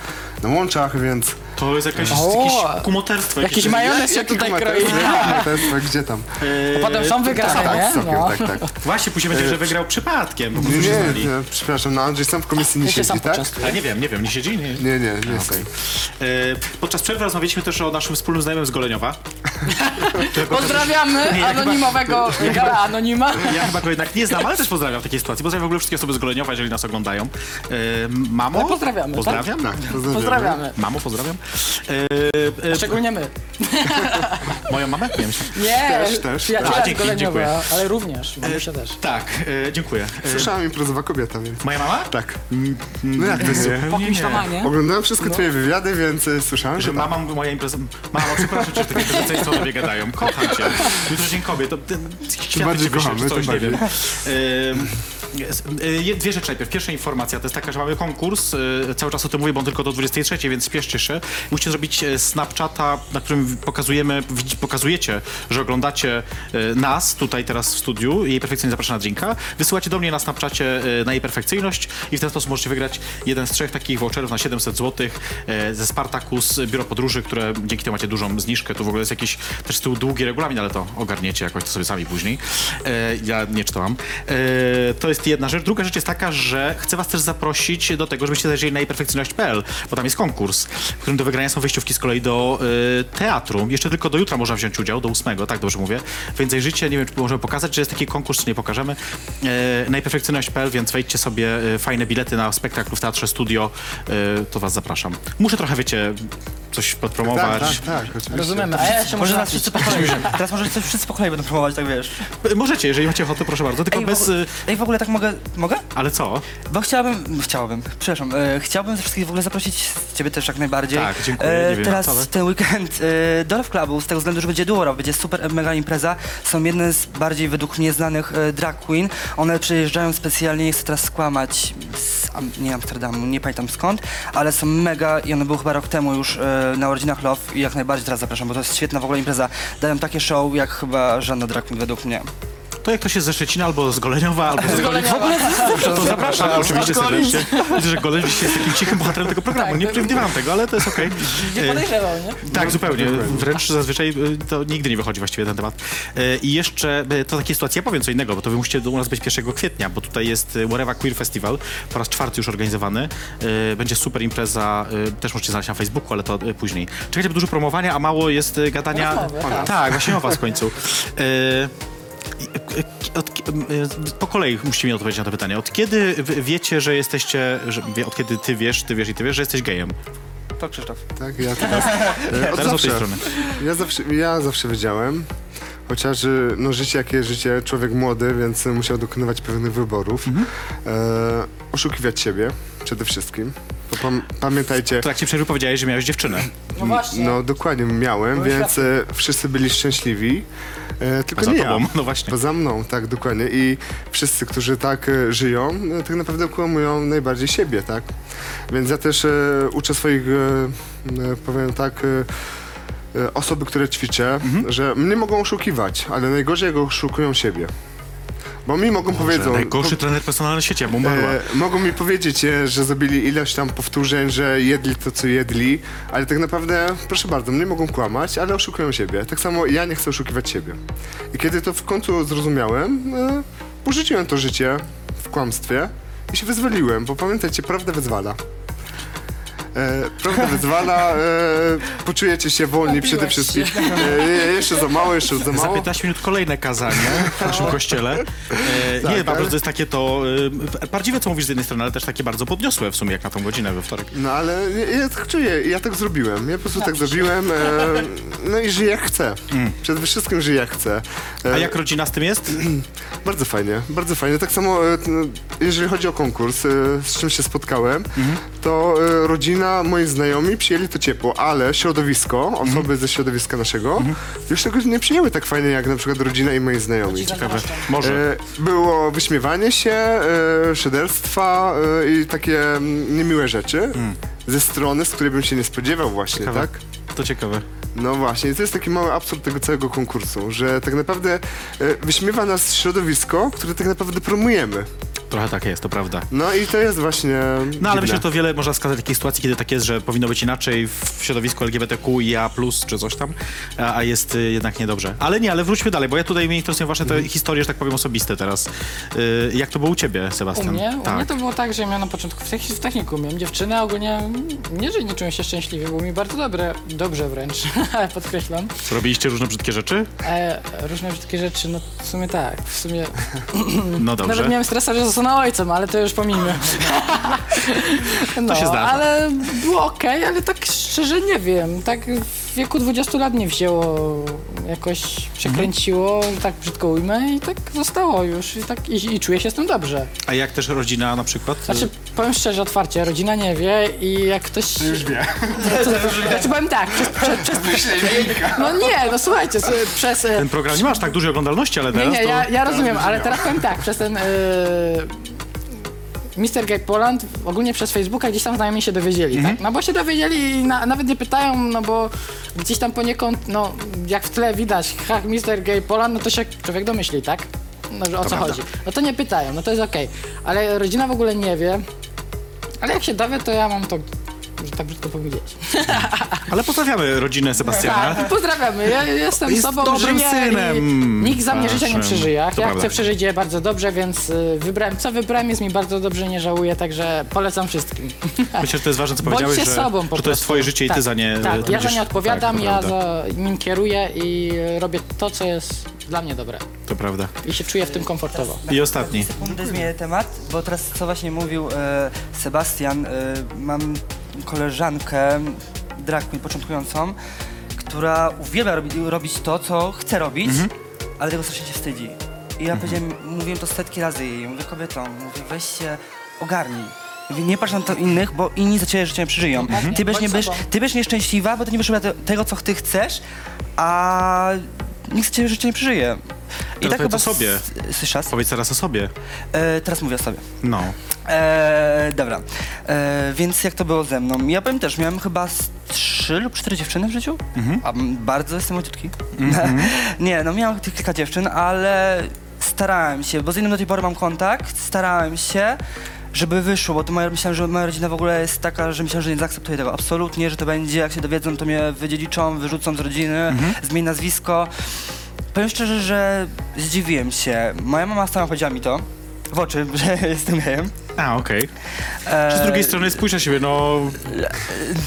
na łączach, więc... To jest jakieś, O! jakieś kumoterstwo. Jakiś majonez się tutaj kroi. Kumoterstwo, gdzie tam? E, Potem są wygrane, Tak, nie? z sokiem, No. tak, tak. Właśnie, później będzie, że wygrał przypadkiem, po Nie, nie, znali. nie, przepraszam, no Andrzej sam w komisji nie Ja się siedzi, sam tak? A nie wiem, nie wiem, nie siedzi? Nie. Nie, nie, nie okay. E, Podczas przerwy rozmawialiśmy też o naszym wspólnym znajomym z Goleniowa. Pozdrawiamy Nie, ja anonimowego gala anonima. Ja chyba go jednak nie znam, ale też pozdrawiam w takiej sytuacji. Pozdrawiam w ogóle wszystkie osoby z Goleniowa, jeżeli nas oglądają. E, mamo? Ale pozdrawiamy, tak? Pozdrawiam? Tak, pozdrawiamy. Pozdrawiamy. Mamo, pozdrawiam. E, e, Szczególnie my. moją mamę? Nie, myślę. Nie, Też, też. przyjaciela A, z dzięki, dziękuję. ale również, mamusia też. Tak, e, dziękuję. E, Słyszałem imprezowa kobieta, więc... moja mama? Tak. No jak to jest? Po kimś tam, a nie? Oglądałem wszystkie twoje wywiady, więc e, słyszałem, że Że tak. mama moja impreza... Mamo, przepraszam cię, że takie bezeceństwo o tobie gadają. Kocham cię. Jutro Dzień Kobiet. To, bardziej cię wyśle, kochamy, czy coś, tym nie wiem. bardziej. Ym, jest- y, Dwie rzeczy najpierw. Pierwsza informacja to jest taka, że mamy konkurs. y, Cały czas o tym mówię, bo on tylko do 23, więc spieszcie się. Musicie zrobić e, Snapchata, na którym pokazujemy, pokazujecie, że oglądacie e, nas tutaj teraz w studiu. Jej perfekcyjnie zaprasza na drinka. Wysyłacie do mnie na Snapchacie e, na jej perfekcyjność i w ten sposób możecie wygrać jeden z trzech takich voucherów na 700 zł ze Spartacus Biuro Podróży, które dzięki temu macie dużą zniżkę. Tu w ogóle jest jakiś też z tyłu długi regulamin, ale to ogarniecie jakoś to sobie sami później. Ja nie czytałam. To jest jedna rzecz. Druga rzecz jest taka, że chcę was też zaprosić do tego, żebyście zajrzeli na jejperfekcyjność.pl, bo tam jest konkurs, w którym wygrania są wejściówki z kolei do e, teatru. Jeszcze tylko do jutra można wziąć udział, do 8, tak dobrze mówię. Więc zajrzyjcie, nie wiem, czy możemy pokazać, czy jest taki konkurs, czy nie pokażemy. E, na jejperfekcyjność.pl, więc wejdźcie sobie e, fajne bilety na spektakl w Teatrze Studio, e, to was zapraszam. Muszę trochę, wiecie, coś podpromować. Tak, tak, tak, oczywiście. Rozumiemy. A ja jeszcze Może nas wszyscy po kolei. Teraz może coś wszyscy po kolei będą próbować, tak wiesz. E, Możecie, jeżeli macie ochotę, proszę bardzo, tylko Ej, w bez... ogóle, e, ej, w ogóle tak mogę, mogę? Ale co? Bo chciałabym, chciałbym, przepraszam, e, chciałbym ze wszystkich w ogóle zaprosić ciebie też jak najbardziej. Tak, dziękuję, nie wiem, teraz ten weekend e, do Love Clubu, z tego względu, że będzie duo, będzie super e, mega impreza. Są jedne z bardziej według mnie znanych e, drag queen. One przyjeżdżają specjalnie, nie chcę teraz skłamać, z Am- nie Amsterdamu, nie pamiętam skąd, ale są mega i one były chyba rok temu już e, na urodzinach Love i jak najbardziej teraz zapraszam, bo to jest świetna w ogóle impreza. Dają takie show jak chyba żadna drag queen według mnie. To jak ktoś jest ze Szczecina, albo z Goleniowa, albo z Goleniowa, to zapraszam oczywiście serdecznie. Widzę, że Goleń jest takim cichym bohaterem tego programu. Tak, Nie to- przewidywałem tego, ale to jest okej. Nie E, podejrzewał, nie? Tak, zupełnie. Wręcz zazwyczaj y, to nigdy nie wychodzi właściwie ten temat. Y, I jeszcze to takie sytuacje, ja powiem co innego, bo to wy musicie u nas być 1 kwietnia, bo tutaj jest Whatever Queer Festival, po raz czwarty już organizowany. Będzie super impreza, też możecie znaleźć na Facebooku, ale to później. Czekajcie, bo dużo promowania, a mało jest gadania. Rozmowy, tak. tak, właśnie o was w końcu. Od, po kolei musicie mi odpowiedzieć na to pytanie. Od kiedy wiecie, że jesteście, że, od kiedy ty wiesz, ty wiesz i ty wiesz, że jesteś gejem? To Krzysztof. Tak, ja teraz. Od Teraz od tej zawsze. strony. Ja zawsze, ja zawsze wiedziałem, chociaż y, no, życie jakie życie, człowiek młody, więc musiał dokonywać pewnych wyborów. Mhm. E, oszukiwać siebie przede wszystkim. Bo pam, pamiętajcie, W trakcie przerwy powiedziałeś, że miałeś dziewczynę. No właśnie. no dokładnie miałem, Byłeś więc e, wszyscy byli szczęśliwi, e, tylko Poza nie tobą, ja. no właśnie. Poza mną, tak, dokładnie. I wszyscy, którzy tak e, żyją, e, tak naprawdę kłamują najbardziej siebie, tak? Więc ja też e, uczę swoich, e, e, powiem tak, e, e, osoby, które ćwiczę, Mhm. że mnie mogą oszukiwać, ale najgorzej jak oszukują siebie. Bo mi mogą powiedzą... Najgorszy trener personalny na świecie, bo umarła. E, mogą mi powiedzieć, e, że zrobili ileś tam powtórzeń, że jedli to, co jedli, ale tak naprawdę, proszę bardzo, mnie mogą kłamać, ale oszukują siebie. Tak samo ja nie chcę oszukiwać siebie. I kiedy to w końcu zrozumiałem, e, porzuciłem to życie w kłamstwie i się wyzwoliłem, bo pamiętajcie, prawda wyzwala. E, prawda wyzwala, e, poczujecie się wolni przede wszystkim. E, jeszcze za mało, jeszcze za Za mało. 15 minut kolejne kazanie w naszym kościele. E, Tak, nie, po ale- prostu jest takie to e, prawdziwe, co mówisz z jednej strony, ale też takie bardzo podniosłe w sumie, jak na tą godzinę we wtorek. No ale ja, ja tak czuję, ja tak zrobiłem. Ja po prostu tak zrobiłem. E, no i żyję jak chcę. Przede wszystkim żyję jak chcę. E, A jak rodzina z tym jest? Bardzo fajnie, bardzo fajnie. Tak samo e, jeżeli chodzi o konkurs, e, z czym się spotkałem, to e, rodzina, moi znajomi przyjęli to ciepło, ale środowisko, osoby ze środowiska naszego, już tego nie przyjęły tak fajnie jak na przykład rodzina i moi znajomi. Ciekawe. Może. E, było wyśmiewanie się, e, szyderstwa e, i takie mm, niemiłe rzeczy ze strony, z której bym się nie spodziewał właśnie, Ciekawe. tak? To ciekawe. No właśnie, i to jest taki mały absurd tego całego konkursu, że tak naprawdę e, wyśmiewa nas środowisko, które tak naprawdę promujemy. Trochę tak jest, to prawda. No i to jest właśnie No ale dziwne. myślę, że to wiele można wskazać takich sytuacji, kiedy tak jest, że powinno być inaczej w środowisku LGBTQIA+, czy coś tam, a, a jest y, jednak niedobrze. Ale nie, ale wróćmy dalej, bo ja tutaj mnie interesują wasze te historie, że tak powiem, osobiste teraz. Y, jak to było u ciebie, U Sebastian? mnie? U Tak. mnie to było tak, że ja miałem na początku w, techni- w technikum miałem dziewczynę, ogólnie nie, że nie czułem się szczęśliwie, było mi bardzo dobre, dobrze wręcz, podkreślam. Robiliście różne brzydkie rzeczy? E, różne brzydkie rzeczy, no w sumie tak, w sumie No dobrze. nawet miałem stresa, że zostanę ojcem, ale to już pomijmy. No, się zdarza. ale było okej, ale tak szczerze nie wiem, tak w wieku 20 lat nie wzięło, jakoś przekręciło, że tak brzydko ujmę i tak zostało już i, tak, i, i czuję się z tym dobrze. A jak też rodzina na przykład? Znaczy, powiem szczerze, otwarcie, rodzina nie wie i jak ktoś... Już wie. To, znaczy, powiem tak, przez, przez, przez, No nie, no słuchajcie, s- przez... e, Ten program nie masz tak dużej oglądalności, ale Nie, teraz nie, to... ja, ja rozumiem, ale teraz powiem tak, przez ten... Yy, Mr. Gay Poland ogólnie przez Facebooka gdzieś tam znajomi się dowiedzieli, Mhm. tak? No bo się dowiedzieli i na, nawet nie pytają, no bo gdzieś tam poniekąd, no jak w tle widać, ha, Mr. Gay Poland, no to się człowiek domyśli, tak? No, że o co prawda. chodzi. No to nie pytają, no to jest okej. Ale rodzina w ogóle nie wie. Ale jak się dowie, to ja mam to, że tak brzydko powiedzieć. Ale pozdrawiamy rodzinę Sebastiana. Tak, pozdrawiamy. Ja jestem Jest sobą, dobrym żyję synem. nikt za mnie życia nie Waszym. przeżyje. To Ja prawda. chcę przeżyć je bardzo dobrze, więc y, wybrałem, co wybrałem, jest mi bardzo dobrze, nie żałuję, także polecam wszystkim. Myślę, że to jest ważne, co Bądźcie powiedziałeś, że, sobą po że to jest prostu. twoje życie i ty Tak, za nie Tak, ty ja za będziesz- nie odpowiadam, tak, to ja prawda. za nim kieruję i y, robię to, co jest dla mnie dobre. To prawda. I się czuję w tym komfortowo. I ostatni. Sekundę zmienię temat, bo teraz co właśnie mówił e, Sebastian, e, mam koleżankę, drag queen początkującą, która uwielbia robi, robić to, co chce robić, ale tego strasznie się wstydzi. I ja powiedziałem, mówiłem to setki razy jej, mówię kobietom, mówię weź się ogarnij. Mówię, nie patrz na to innych, bo inni za ciebie życie nie przeżyją. Ty będziesz, nie, bądź sobą. ty będziesz nieszczęśliwa, bo ty nie będziesz robiła te- tego, co ty chcesz, a nikt za ciebie życie nie przeżyje. Teraz powiedz o s- sobie. Słyszasz? Powiedz teraz o sobie. E, teraz mówię o sobie. No. E, dobra, e, więc jak to było ze mną? Ja powiem też, miałem chyba z trzy lub cztery dziewczyny w życiu, a m, bardzo jestem ojciutki. Nie, no miałem tych kilka dziewczyn, ale starałem się, bo z jednym do tej pory mam kontakt, starałem się, żeby wyszło, bo to moja, myślałem, że moja rodzina w ogóle jest taka, że myślałem, że nie zaakceptuje tego. Absolutnie, że to będzie, jak się dowiedzą, to mnie wydziedziczą, wyrzucą z rodziny, zmieni nazwisko. Powiem szczerze, że zdziwiłem się. Moja mama sama powiedziała mi to w oczy, że jestem gejem. A, okej. E, Z drugiej strony spójrz na siebie, no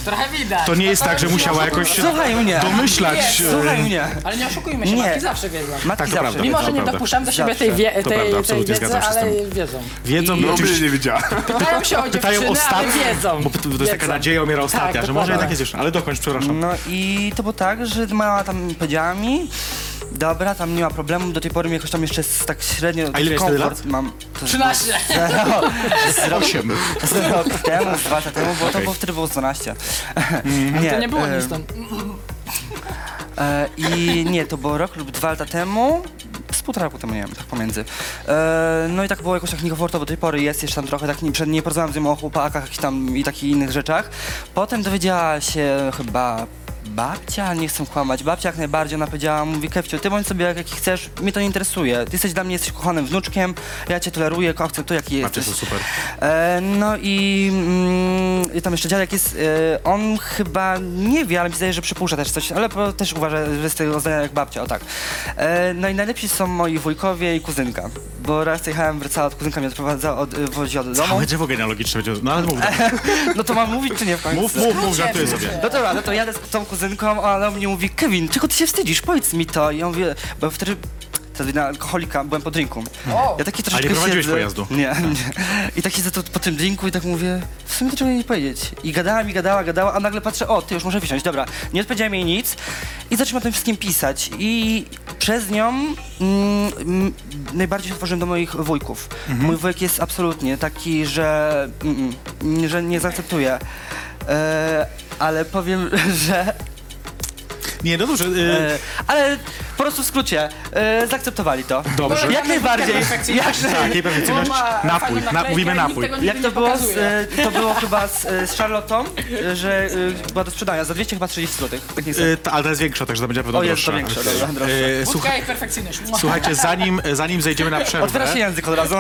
Trochę widać. to nie jest tak, że musiała jakoś się Słuchaj mnie. domyślać. e, Słuchaj mnie. Ale nie oszukujmy się, Nie. matki zawsze wiedzą. Matki Tak, to zawsze. prawda. Mimo, że nie prawda. dopuszczam do siebie tej, wie, To tej, prawda, tej absolutnie wiedzy, zgadzam się z ale tym. wiedzą. Wiedzą, I no oczywiście nie wiedziała. pytają się o pytają dziewczyny, ale ostatnio, wiedzą. bo to jest taka Wiedzą. nadzieja umiera ostatnia, Tak, że może dokładnie. jednak jest jeszcze, ale dokończ, przepraszam. No i to było tak, że mama tam powiedziała mi, dobra, tam nie ma problemu, do tej pory mnie jakoś tam jeszcze jest tak średnio A ile wtedy komfort mam. To 13. Zero, Osiem. zero rok temu, dwa lata temu, bo to Okej. było wtedy było 12. To nie było e, nic tam. E, I nie, to było rok lub dwa lata temu. Z półtora roku temu, nie wiem, tak pomiędzy. E, no i tak było jakoś tak niekomfortowo do tej pory, jest jeszcze tam trochę tak, nie, przed- nie porozmawiam z nią o chłopakach i tam i takich innych rzeczach. Potem dowiedziała się chyba babcia, nie chcę kłamać, babcia jak najbardziej, ona powiedziała, mówi Kefciu, ty bądź sobie jak, jaki chcesz, mnie to nie interesuje. Ty jesteś dla mnie, jesteś kochanym wnuczkiem, ja cię toleruję, akceptuję jaki Macie jesteś. to super. E, no i, mm, i tam jeszcze dziadek jest, e, on chyba nie wie, ale mi się zdaje, że przypuszcza też coś, ale po, też uważa, że jest tego zdania jak babcia, o tak. E, no i najlepsi są moi wujkowie i kuzynka, bo raz jechałem, wracała od kuzynka, mnie odprowadzała, od, woziła do domu. Całe drzewo genealogiczne będzie. No ale mów, No to mam mówić czy nie w końcu? mów, mów, mów, żartuję sobie. No dobra, no to jadę z tą kuzynką, a ona mnie mówi, Kevin, czego ty się wstydzisz? Powiedz mi to. I ja mówię, bo wtedy wtedy na alkoholika, byłem po drinku. Ja taki troszeczkę prowadziłeś siedzę, pojazdu? Nie, nie. I tak siedzę tu po tym drinku i tak mówię, w sumie to czego nie powiedzieć. I gadała mi, gadała, gadała, a nagle patrzę, o, ty już może wysiąść, dobra. Nie odpowiedziałem jej nic i zaczęłam o tym wszystkim pisać. I przez nią mm, mm, najbardziej się otworzyłem do moich wujków. Mój wujek jest absolutnie taki, że, mm, mm, że nie zaakceptuje. E, ale powiem, że Nie, no dobrze. y, E, ale Po prostu w skrócie, e, zaakceptowali to. Dobrze. Jak najbardziej. Jak, Tak, jej perfekcyjność. Bo ma Napój. fajną Na, naklejkę mówimy i nikt napój. tego nigdy jak to nie było, z, pokazuje. e, to było chyba z, e, z Charlottą, e, że e, była do sprzedania za 200 chyba 30 zł. Tak nie. Y, ta- ale ta jest większa, także to będzie na pewno O, jest droższa. to większa, dobra, droższa. Słucha- Wódka i perfekcyjność. Mua. Słuchajcie, zanim, zanim zejdziemy na przerwę. Otwiera się język od razu.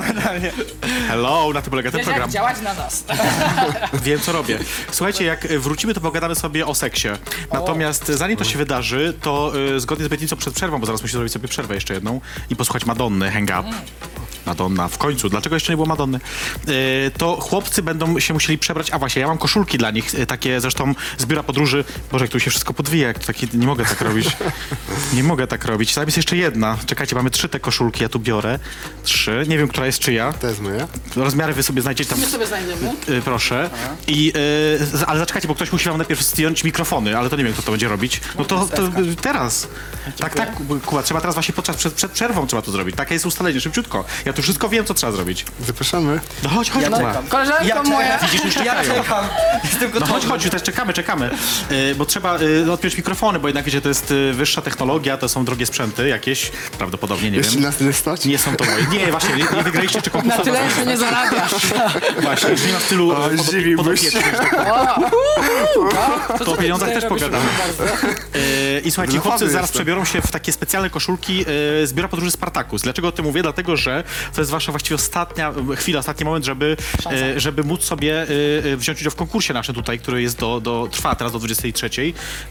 Hello, na tym polega ten Wiesz jak program. działać na nas. Wiem, co robię. Słuchajcie, jak wrócimy, to pogadamy sobie o seksie. Natomiast zanim to się wydarzy, to y, zgodnie z obietnicą przed przerwą, bo zaraz musimy zrobić sobie przerwę jeszcze jedną i posłuchać Madonny, Hang Up. Madonna, w końcu. Dlaczego jeszcze nie było Madonny? Y, to chłopcy będą się musieli przebrać. A właśnie, ja mam koszulki dla nich, y, takie zresztą z biura podróży. Boże, jak tu się wszystko podwija, jak to takie, nie mogę tak robić. Nie mogę tak robić. Tam jest jeszcze jedna. Czekajcie, mamy trzy te koszulki, ja tu biorę. Trzy. Nie wiem, która jest czyja. To jest moje. Rozmiary wy sobie znajdziecie tam. My sobie znajdziemy. Y, proszę. I, y, z- ale zaczekajcie, bo ktoś musi wam najpierw zdjąć mikrofony, ale to nie wiem, kto to będzie robić. No to, to y, teraz. Tak, tak, Kuba, trzeba teraz właśnie podczas, przed, przed przerwą trzeba to zrobić. Takie jest ustalenie, szybciutko. Ja tu wszystko wiem, co trzeba zrobić. Zapraszamy. No chodź, chodź, Ja Kuba. czekam. Koleżanko Ja moja. Widzisz, już Ja czekają. czekam. Jestem No gotowy. chodź, chodź, też czekamy, czekamy. Y, bo trzeba y, odpiąć mikrofony, bo jednak wiecie, to jest y, wyższa technologia, to są drogie sprzęty jakieś, prawdopodobnie, nie Jeszcze wiem. nas nie stać? Nie są to moje. Nie, właśnie, nie, nie wygraliście czy Na tyle jeszcze nie zarabiasz. Właśnie, już nie ma w stylu O, pod, zdziwiłbyś się. podopiecznych. To o pieniądzach też pogadamy. E, I słuchajcie, chłopcy zaraz jestem. przebiorą się w takie specjalne koszulki e, z biura podróży Spartakus. Dlaczego o tym mówię? Dlatego, że to jest wasza właściwie ostatnia e, chwila, ostatni moment, żeby, e, żeby móc sobie e, e, wziąć udział w konkursie naszym tutaj, który jest do, do, trwa teraz do 23,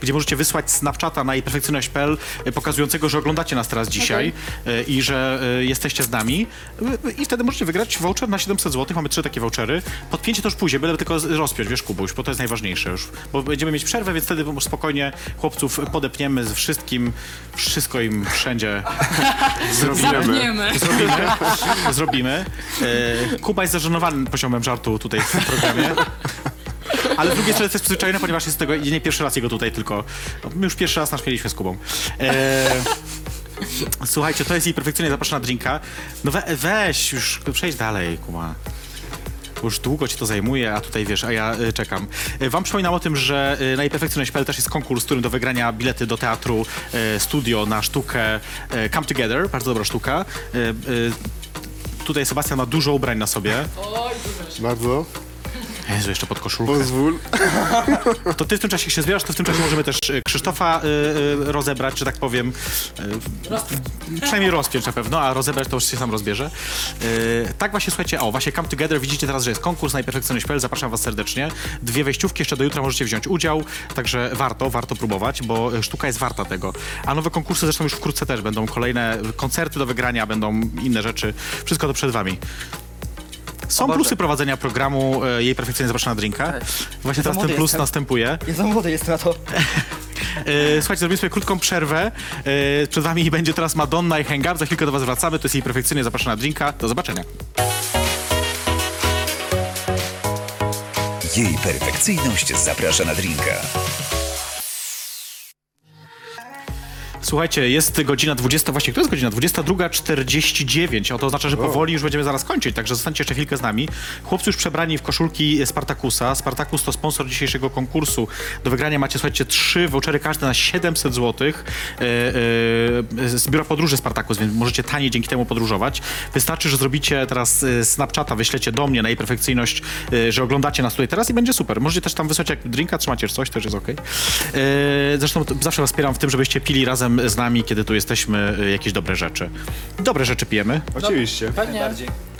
gdzie możecie wysłać Snapchata na perfekcyjność.pl e, pokazującego, że oglądacie nas teraz dzisiaj e, i że e, jesteście z nami E, i wtedy możecie wygrać voucher na 700 zł. Mamy trzy takie vouchery. Podpięcie to już pójdzie, byle tylko rozpiąć, wiesz Kubuś, bo to jest najważniejsze już. Bo będziemy mieć przerwę, więc wtedy spokojnie chłopców podepniemy z wszystkim, wszystko im wszędzie zrobimy. Zrobimy. Zrobimy. E, Kuba jest zażenowany poziomem żartu tutaj w programie. Ale z drugiej strony to jest przyzwyczajony, ponieważ jest tego nie pierwszy raz jego tutaj, tylko no, my już pierwszy raz nasz mieliśmy z Kubą. E, słuchajcie, to jest jej perfekcyjnie zapraszana drinka. No we, weź już, przejdź dalej, Kuba. Bo Już długo ci to zajmuje, a tutaj wiesz, a ja y, czekam. Y, wam przypominam o tym, że y, na też jest konkurs, w którym do wygrania bilety do teatru, y, studio na sztukę y, Come Together, bardzo dobra sztuka. Y, y, tutaj Sebastian ma dużo ubrań na sobie. Bardzo. Jezu, jeszcze pod koszulkę. Pozwól. To ty w tym czasie się zbierasz, to w tym czasie możemy też y, Krzysztofa y, y, rozebrać, że tak powiem. Y, przynajmniej rozpiąć na pewno, a rozebrać to już się sam rozbierze. Y, tak właśnie, słuchajcie, o, właśnie Come Together, widzicie teraz, że jest konkurs na perfekcyjność.pl, zapraszam was serdecznie. Dwie wejściówki, jeszcze do jutra możecie wziąć udział, także warto, warto próbować, bo y, sztuka jest warta tego. A nowe konkursy zresztą już wkrótce też będą, kolejne koncerty do wygrania, będą inne rzeczy, wszystko to przed wami. Są Boże. plusy prowadzenia programu e, Jej Perfekcyjnie Zapraszana na Drinka. Tak. Właśnie teraz młody ten plus jestem. następuje. Ja za młody jestem na to. E, słuchajcie, zrobimy sobie krótką przerwę. E, przed wami będzie teraz Madonna i Hang Up. Za chwilkę do was wracamy. To jest Jej Perfekcyjnie Zapraszana na Drinka. Do zobaczenia. Jej perfekcyjność zaprasza na drinka. Słuchajcie, jest godzina 20, właśnie, to jest godzina 22.49, a to oznacza, że powoli już będziemy zaraz kończyć, także zostańcie jeszcze chwilkę z nami. Chłopcy już przebrani w koszulki Spartakusa. Spartakus to sponsor dzisiejszego konkursu. Do wygrania macie, słuchajcie, trzy vouchery każde na 700 zł e, e, z biura podróży Spartakus, więc możecie taniej dzięki temu podróżować. Wystarczy, że zrobicie teraz e, Snapchata, wyślecie do mnie na jej perfekcyjność, e, że oglądacie nas tutaj teraz i będzie super. Możecie też tam wysłać jak drinka, trzymacie coś, też jest okej. E, Zresztą zawsze was wspieram w tym, żebyście pili razem z nami, kiedy tu jesteśmy, e, jakieś dobre rzeczy. Dobre rzeczy pijemy. Oczywiście. Pewnie.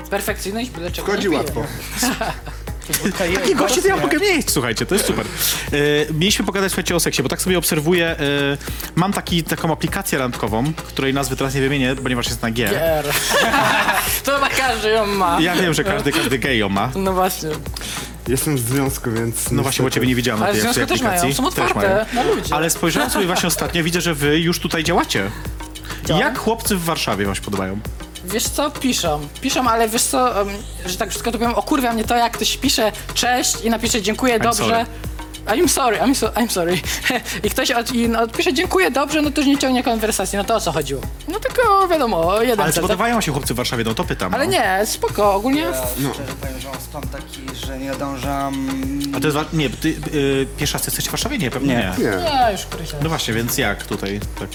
Perfekcyjność, byle czego Wchodzi nie łatwo. I gości to ja mogę mieć, słuchajcie, to jest super. E, mieliśmy pogadać, słuchajcie, o seksie, bo tak sobie obserwuję, e, mam taki, taką aplikację randkową, której nazwy teraz nie wymienię, ponieważ jest na G. To chyba każdy ją ma. Ja wiem, że każdy, każdy gej ją ma. No właśnie. Jestem w związku, więc... No właśnie, bo ciebie nie widziałem na Ale tej, w związku też mają, aplikacji. są Też otwarte mają. na ludzi. Ale spojrzałem sobie właśnie ostatnio, widzę, że wy już tutaj działacie. Jak chłopcy w Warszawie wam się podobają? Wiesz co, piszą. Piszą, ale wiesz co, um, że tak wszystko to powiem, okurwia mnie to, jak ktoś pisze cześć i napisze dziękuję, dobrze. sorry. I'm sorry, I'm, so, I'm sorry. I ktoś od, i no, odpisze dziękuję, dobrze, no to już nie ciągnie konwersacji. No to o co chodziło? No tylko wiadomo, jeden Ale cel, tak? podobają się chłopcy w Warszawie? No to pytam. Ale no. nie, spoko, ogólnie Ja szczerze powiem, że mam taki, że nie nadążam... A to jest, wa- nie, ty y, pierwszy raz jesteście w Warszawie? Nie, pewnie nie. Nie. Nie. już krysia. No właśnie, więc jak tutaj? Tak.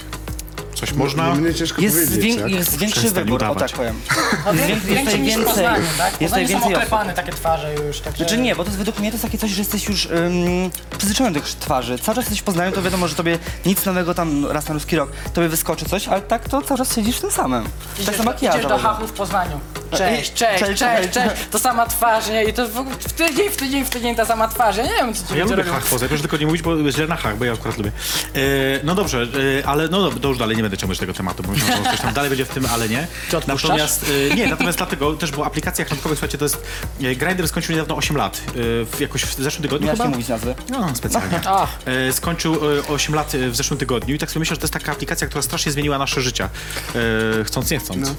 Coś można. Mnie ciężko Jest, powiedzieć, wię- tak? jest większy Przestań wybór, o udawać. tak powiem. No, Jest więcej- więcej niż w więcej- Poznaniu, tak? jest W Poznaniu są osób. oklepane takie twarze już. Także... Znaczy nie, bo to jest według mnie to jest takie coś, że jesteś już um, przyzwyczajony do tych twarzy. Cały czas jesteś w Poznaniu, to wiadomo, że tobie nic nowego tam raz na ruski rok, tobie wyskoczy coś, ale tak to cały czas siedzisz w tym samym. tak Idziesz, samo jak do, ja. idziesz do zawodzę. hachów w Poznaniu. Cześć, cześć, Cześć, cześć, cześć. To sama twarz, nie? I to w, ogóle w tydzień, w tydzień, w tydzień ta sama twarz. Ja nie wiem, co ci Ja lubię robią. hach poza, proszę tylko nie mówić, bo źle na hach, bo ja akurat lubię. E, no dobrze, e, ale no to już dalej nie będę ciągnąć tego tematu, bo myślałem, że coś tam dalej będzie w tym, ale nie. Czy odpuszczasz? Natomiast, e, nie, natomiast dlatego też, bo aplikacja randkowych, słuchajcie, to jest, e, Grindr skończył niedawno 8 lat, e, w, jakoś w zeszłym tygodniu Nie chyba? nie mówić nazwy. No, specjalnie. Ach. E, skończył e, 8 lat e, w zeszłym tygodniu i tak sobie myślę, że to jest taka aplikacja, która strasznie zmieniła nasze życia. E, chcąc, nie chcąc.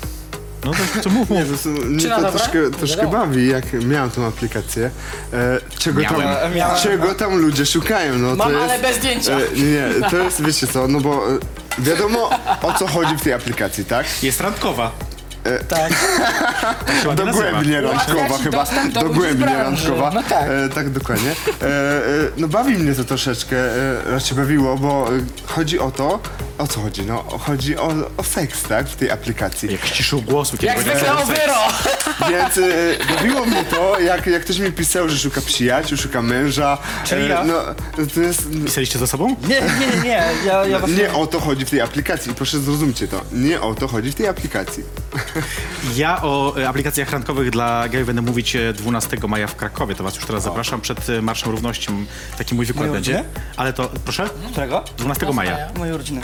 No, to co mów, Nie, mów. to, są- mnie Czy na to dobre? troszkę, troszkę Wiadomo. bawi, jak miałem tą aplikację. E, czego, tam, Miałem. Miałem. czego tam ludzie szukają? No, to Mam, jest, ale bez zdjęcia. E, nie, to jest, wiecie co, no bo e, wiadomo o co chodzi w tej aplikacji, tak? Jest randkowa. Tak. Się ładnie nazywa. Dogłębnie randkowa Ułatwia ci chyba. dostęp do ludzi z Dogłębnie branży. randkowa. No tak. E, tak, dokładnie. E, e, no bawi mnie to troszeczkę, e, raczej bawiło, bo e, chodzi o to, o co chodzi? No chodzi o, o seks, tak? W tej aplikacji. Jak ściszył głosu, kiedy Jak powiedział, zwykle o seks. wyro. Więc e, bawiło mnie to, jak, jak ktoś mi pisał, że szuka przyjaciół, szuka męża. Czyli ja? No, to jest... Pisaliście ze sobą? Nie, nie, nie, nie. Ja, ja właśnie... Nie o to chodzi w tej aplikacji. Proszę zrozumcie to. Nie o to chodzi w tej aplikacji. Ja o e, aplikacjach randkowych dla gejów będę mówić e, 12 maja w Krakowie. To was już teraz zapraszam przed e, Marszem Równości. Taki mój wykład będzie. Ale to, proszę? Którego? 12 maja. Moje urodziny.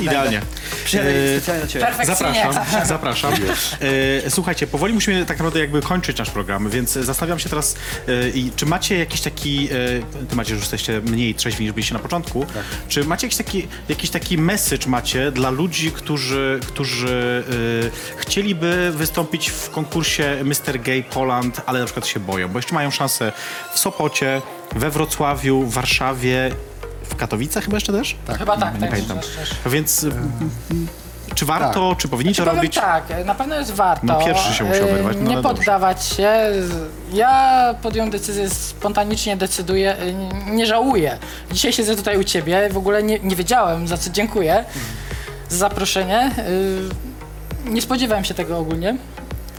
Idealnie. Przyjadę E, specjalnie do ciebie. Perfekcyjnie. Zapraszam, zapraszam. E, słuchajcie, powoli musimy tak naprawdę jakby kończyć nasz program, więc zastanawiam się teraz, e, i czy macie jakiś taki, e, ty macie, że już jesteście mniej trzeźwi niż byliście na początku, czy macie jakiś taki, jakiś taki message macie dla ludzi, którzy, którzy e, chcieliby wystąpić w konkursie Mr. Gay Poland, ale na przykład się boją, bo jeszcze mają szansę w Sopocie, we Wrocławiu, w Warszawie, w Katowicach chyba jeszcze też? Chyba tak, Nie tak. pamiętam. też, też. Więc y, czy warto, czy powinniście Powiem robić? tak, na pewno jest warto. No, pierwszy się musiał e, wyrwać, no Nie ale dobrze. poddawać się. Ja podjąłem decyzję, spontanicznie decyduję, e, nie żałuję. Dzisiaj siedzę tutaj u ciebie, w ogóle nie, nie wiedziałem, za co dziękuję za zaproszenie. Nie spodziewałem się tego ogólnie.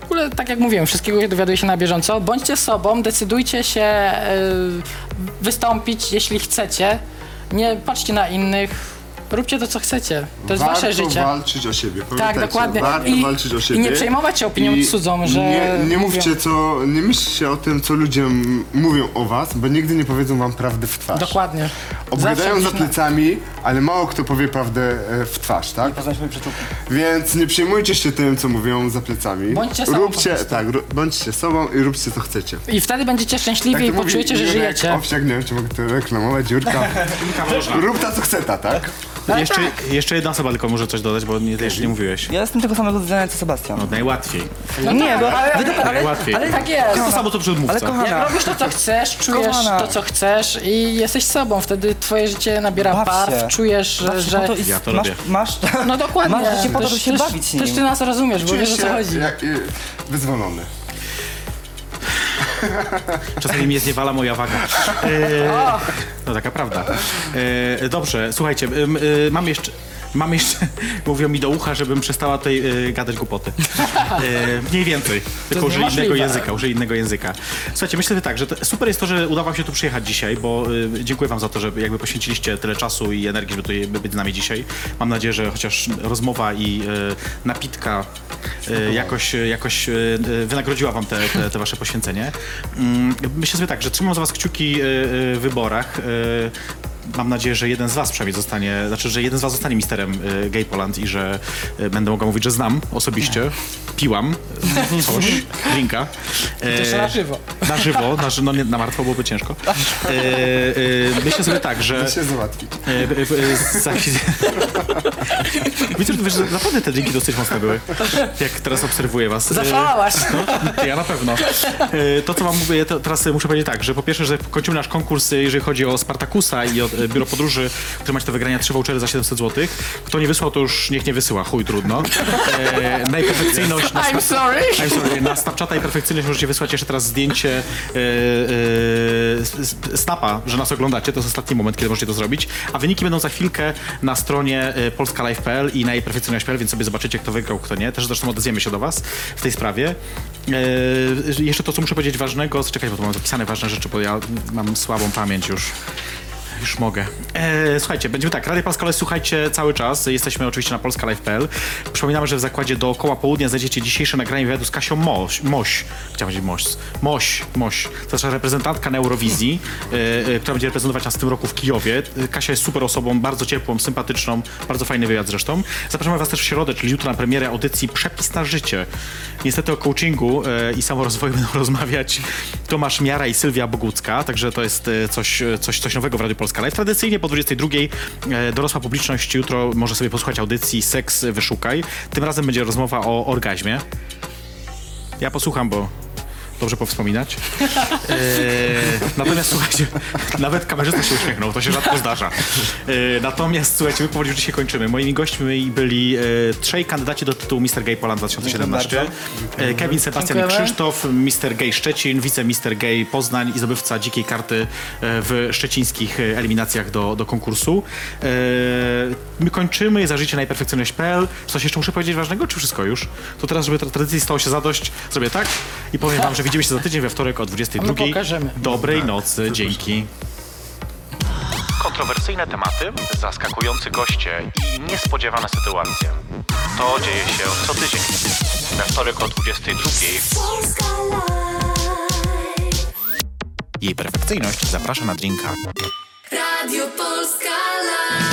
W ogóle, tak jak mówiłem, wszystkiego dowiaduję się na bieżąco. Bądźcie sobą, decydujcie się wystąpić, jeśli chcecie. Nie patrzcie na innych. Róbcie to, co chcecie. To jest wasze życie. walczyć o siebie. Tak, Pamiętajcie, dokładnie. Warto I, walczyć o siebie. I nie przejmować się opinią I cudzą, że... Nie, nie mówią- mówcie co, nie myślcie o tym, co ludzie m- mówią o was, bo nigdy nie powiedzą wam prawdy w twarz. Dokładnie. Obgadają Zawsze za gdzieś na- plecami, ale mało kto powie prawdę e, w twarz, tak? Przyjaciółki. Więc nie przejmujcie się tym, co mówią za plecami. Bądźcie sobą po Róbcie, prostu. tak, bądźcie sobą i róbcie, co chcecie. I wtedy będziecie szczęśliwi i mówi poczujecie, że Jurek żyjecie. Owsiak, nie wiem, czy mogę to reklamować, Jurka. Rób ta, co chce ta, tak? Jeszcze, jeszcze jedna osoba tylko może coś dodać, bo nie, jeszcze nie mówiłeś. Ja jestem tego samego zdania co Sebastian. No, najłatwiej. nie, bo... ale- według- ale, Najłatwiej. ale, Tak jest. To samo co przedmówca. ale kochana, Jak robisz to, co chcesz, czujesz Kochana. to, co chcesz i jesteś sobą. Wtedy twoje życie nabiera Baw barw, się. Czujesz, że... że... to, Ja to masz, robię. masz, No dokładnie. Masz życie po to, żeby się bawić nim. Też ty nas rozumiesz, bo wiesz o co chodzi. jak, y, wyzwolony. Czasami mnie zniewala moja waga. E, no taka prawda. E, dobrze, słuchajcie, em, e, mam jeszcze... Mam jeszcze, mówią mi do ucha, żebym przestała tutaj e, gadać głupoty. E, mniej więcej, tylko użyję innego niemożliwe. języka, użyję innego języka. Słuchajcie, myślę że tak, że super jest to, że udało wam się tu przyjechać dzisiaj, bo e, dziękuję wam za to, że jakby poświęciliście tyle czasu i energii, żeby tutaj być z nami dzisiaj. Mam nadzieję, że chociaż rozmowa i e, napitka e, jakoś, jakoś e, wynagrodziła wam te, te, te wasze poświęcenie. Mm, Myślę sobie tak, że trzymam za was kciuki e, e, w wyborach. E, Mam nadzieję, że jeden z was przynajmniej zostanie, znaczy, że jeden z was zostanie misterem y, Gay Poland i że y, będę mogła mówić, że znam osobiście. Piłam coś, drinka. E, Też na żywo. Na żywo, na, ży- no nie, na martwo byłoby ciężko. E, e, myślę sobie tak, że... Da się załatwić. E, e, e, za chwilę- Widzę, że wiesz, że naprawdę te drinki dosyć mocne były, jak teraz obserwuję was. E, Zaszalałaś. no, ja na pewno. E, To, co wam mówię, to teraz muszę powiedzieć tak, że po pierwsze, że kończymy nasz konkurs, e, jeżeli chodzi o Spartakusa i o e, biuro podróży, które macie do wygrania trzy vouchery za 700 zł. Kto nie wysłał, to już niech nie wysyła, chuj trudno. E, najperfekcyjność na, I'm sorry. I'm sorry, na Snapchata i perfekcyjność możecie wysłać jeszcze teraz zdjęcie e, e, snapa, że nas oglądacie. To jest ostatni moment, kiedy możecie to zrobić. A wyniki będą za chwilkę na stronie e, polskalive.pl i na jej perfekcyjność.pl, więc sobie zobaczycie, kto wygrał, kto nie. Też zresztą odezwiemy się do was w tej sprawie. E, jeszcze to, co muszę powiedzieć ważnego, czekaj, bo tu mam zapisane ważne rzeczy, bo ja mam słabą pamięć już. Już mogę. E, słuchajcie, będziemy tak, Radio Polska Live słuchajcie cały czas. Jesteśmy oczywiście na polskalive.pl. Przypominamy, że w zakładzie dookoła południa znajdziecie dzisiejsze nagranie wywiadu z Kasią Moś. Moś. Chciałem powiedzieć Moś. Moś. Moś. To nasza reprezentantka na Eurowizji, e, e, która będzie reprezentować nas w tym roku w Kijowie. Kasia jest super osobą, bardzo ciepłą, sympatyczną. Bardzo fajny wywiad zresztą. Zapraszamy was też w środę, czyli jutro na premierę audycji Przepis na życie. Niestety o coachingu e, i samorozwoju będą rozmawiać Tomasz Miara i Sylwia Bogucka, także to jest e, coś, e, coś, coś nowego w Radiu Polska Live. Tradycyjnie po 22 e, dorosła publiczność jutro może sobie posłuchać audycji Seks Wyszukaj. Tym razem będzie rozmowa o orgazmie. Ja posłucham, bo dobrze powspominać. E, natomiast słuchajcie, nawet kamerzysta się uśmiechnął, to się rzadko zdarza. E, natomiast słuchajcie, my powoli już dzisiaj kończymy. Moimi gośćmi byli e, trzej kandydaci do tytułu Mr. Gay Poland 2017. E, Kevin Sebastian i Dziękujemy. Krzysztof, Mr. Gay Szczecin, wice Mr. Gay Poznań i zdobywca dzikiej karty e, w szczecińskich e, eliminacjach do, do konkursu. E, My kończymy za życie najperfekcyjność.pl. Coś jeszcze muszę powiedzieć ważnego, czy wszystko już? To teraz, żeby tra- tradycji stało się zadość, zrobię tak i powiem wam, że widzimy się za tydzień we wtorek o 22. A my pokażemy. Dobrej nocy, dzięki. Kontrowersyjne tematy, zaskakujący goście i niespodziewane sytuacje. To dzieje się co tydzień. We wtorek o 22. Polska Live. Jej perfekcyjność zaprasza na drinka. Radio Polska Live.